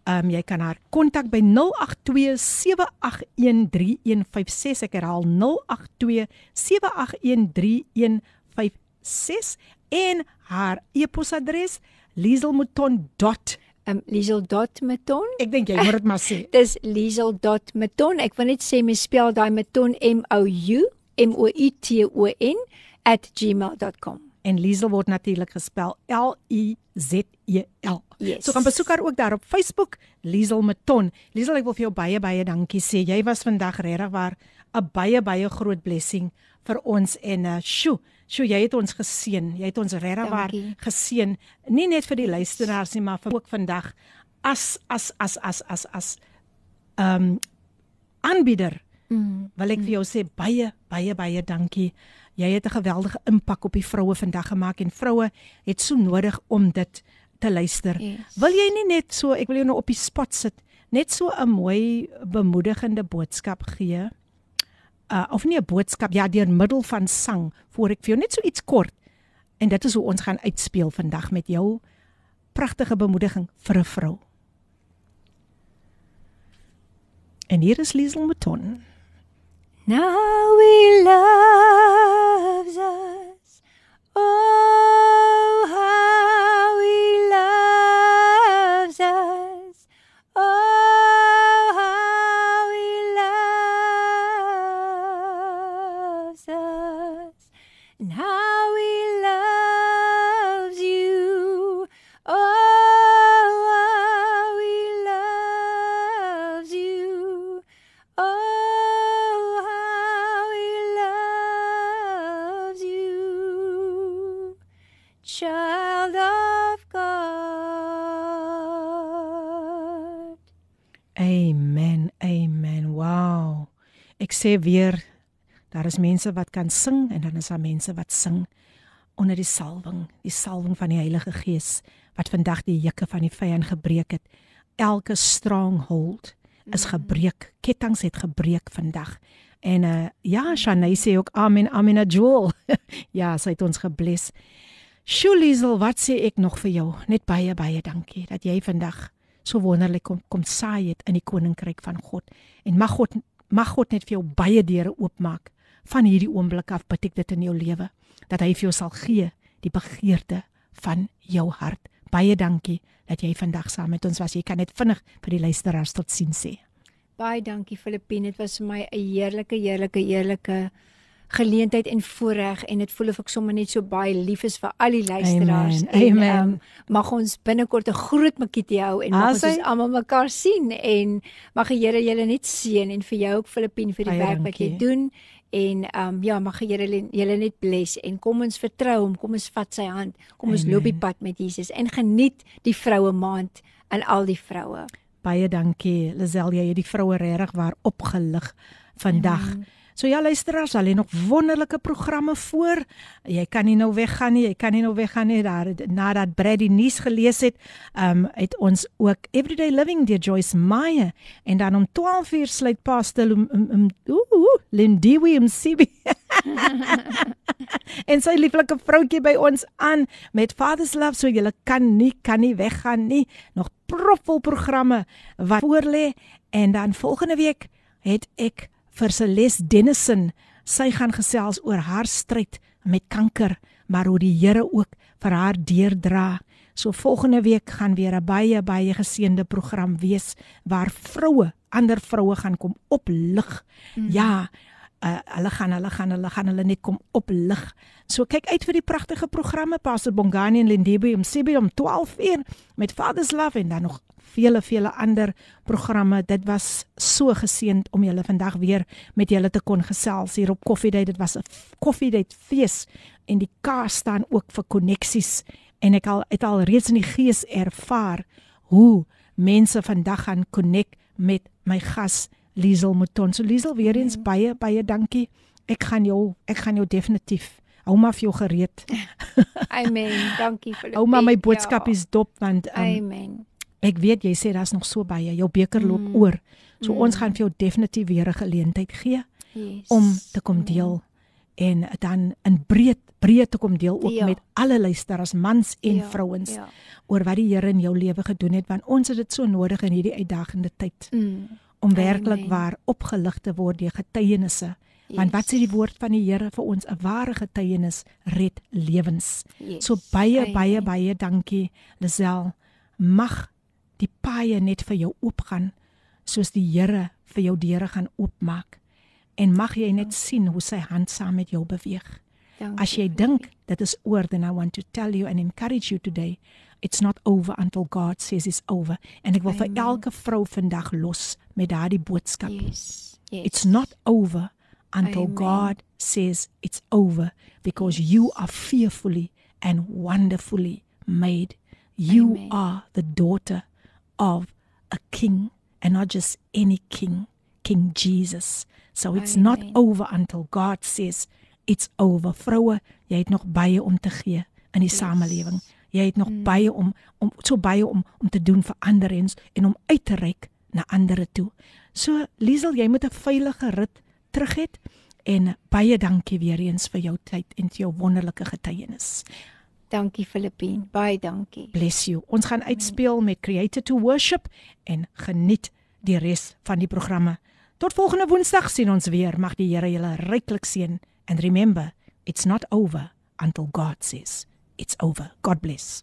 Ehm um, jy kan haar kontak by 0827813156. Ek herhaal 0827813156 en haar e-posadres lieselmouton.com um, Liesel.meton. Ek dink jy moet dit maar sê. [LAUGHS] Dis Liesel.meton. Ek wil net sê my spel daai meton M O U M O U T O N @gmail.com. En Liesel word natuurlik gespel L I Z E L. Yes. So gaan besoek haar ook daar op Facebook, Liesel Meton. Liesel, ek wil vir jou baie baie dankie sê. Jy was vandag regtig waar 'n baie baie groot blessing vir ons en uh sjoe So jy het ons geseën. Jy het ons regtig waar geseën, nie net vir die luisteraars nie, maar vir ook vandag as as as as as as ehm um, aanbieder. Mm. Wil ek vir jou sê baie baie baie dankie. Jy het 'n geweldige impak op die vroue vandag gemaak en vroue het so nodig om dit te luister. Yes. Wil jy nie net so, ek wil jou nou op die spot sit, net so 'n mooi bemoedigende boodskap gee? Uh of nie 'n boodskap ja deur middel van sang voor ek vir jou net so iets kort en dit is hoe ons gaan uitspeel vandag met jou pragtige bemoediging vir 'n vrou. En hier is Liesel Mouton. Now we love us. Oh and how he loves you. Oh, how he loves you. Oh, how he loves you. Child of God. Amen. Amen. Wow. Ek sê weer Daar is mense wat kan sing en dan is daar mense wat sing onder die salwing, die salwing van die Heilige Gees wat vandag die juke van die vyand gebreek het. Elke stronghold is mm. gebreek. Kettinge het gebreek vandag. En uh ja, Shanay sê ook amen, amen, Joel. [LAUGHS] ja, sy het ons gebless. Shulizel, wat sê ek nog vir jou? Net baie baie dankie dat jy vandag so wonderlik kom kom saai het in die koninkryk van God. En mag God mag God net vir jou baie deure oopmaak van hierdie oomblik af bid ek dit in jou lewe dat hy vir jou sal gee die begeerte van jou hart. Baie dankie dat jy vandag saam met ons was. Jy kan net vinnig vir die luisteraars tot sien sê. Baie dankie Filippine. Dit was vir my 'n heerlike heerlike heerlike geleentheid en voorreg en dit voel of ek sommer net so baie lief is vir al die luisteraars. Amen. En, Amen. Um, mag ons binnekort 'n groot makitie hou en mag ons almal mekaar sien en mag die Here julle net seën en vir jou ook Filippine vir die baie werk dankie. wat jy doen en ehm um, ja mag die Here julle net bless en kom ons vertrou hom kom ons vat sy hand kom Amen. ons loop die pad met Jesus en geniet die vroue maand aan al die vroue. Baie dankie Lisel jy het die vroue regtig waar opgelig vandag. Amen So ja luisteraars, al lê nog wonderlike programme voor. Jy kan nie nou weggaan nie, jy kan nie nou weggaan nie daar nadat Brady nuus gelees het. Um het ons ook Everyday Living deur Joyce Meyer en dan om 12:00 sluit Pastor um, um, um, ooh, Lindiwe Msibi. [LAUGHS] en sy lieflike vroutjie by ons aan met Father's Love so jy kan nie kan nie weggaan nie. Nog propvol programme wat voorlê en dan volgende week het ek vir Celeste Dennison sy gaan gesels oor haar stryd met kanker maar hoe die Here ook vir haar deurdra. So volgende week gaan weer 'n baie baie geseënde program wees waar vroue, ander vroue gaan kom oplig. Mm. Ja, uh, hulle gaan hulle gaan hulle gaan hulle net kom oplig. So kyk uit vir die pragtige programme Pastor Bongani en Lindibi om 7 om 12 uur met Father's Love en dan nog vele vele ander programme. Dit was so geseënd om julle vandag weer met julle te kon gesels hier op Coffee Date. Dit was 'n Coffee Date fees en die kaas staan ook vir koneksies en ek al het al reeds in die gees ervaar hoe mense vandag gaan connect met my gas Liesel Mouton. So Liesel weer eens mm. baie baie dankie. Ek gaan jou ek gaan jou definitief hou maar vir jou gereed. Amen. Dankie vir [LAUGHS] Hou maar my boodskap is dop want um, Amen. Ek weet jy sê daar's nog so baie. Jou beker loop mm. oor. So mm. ons gaan vir jou definitief weer 'n geleentheid gee yes. om te kom deel en dan in breed breed te kom deel ook ja. met alle luisteraars mans en ja. vrouens ja. oor wat die Here in jou lewe gedoen het want ons het dit so nodig in hierdie uitdagende tyd. Mm om werklik waar opgelig te word deur getuienisse. Yes. Want wat sê die woord van die Here vir ons? 'n Ware getuienis red lewens. Yes. So baie Amen. baie baie dankie Lisel. Mag die paaie net vir jou oopgaan soos die Here vir jou deure gaan oopmaak. En mag jy net sien hoe sy hand saam met jou beweeg. Dankie. As jy dink dit is oor, then I want to tell you and encourage you today it's not over until God says it's over. En ek wil Amen. vir elke vrou vandag los met daardie boodskap. Yes. Yes. It's not over until Amen. God says it's over because you are fearfully and wonderfully made. You Amen. are the daughter of a king and not just any king, King Jesus. So it's Amen. not over until God says it's over. Vroue, jy het nog baie om te gee in die yes. samelewing jy het nog mm. baie om om so baie om om te doen vir ander en en om uit te reik na ander toe. So Liesel, jy moet 'n veilige rit terug hê en baie dankie weer eens vir jou tyd en vir jou wonderlike getuienis. Dankie Filippine, baie dankie. Bless you. Ons gaan uitspeel met Created to Worship en geniet die res van die programme. Tot volgende Woensdag sien ons weer. Mag die Here julle ryklik seën and remember, it's not over until God says it's over. God bless.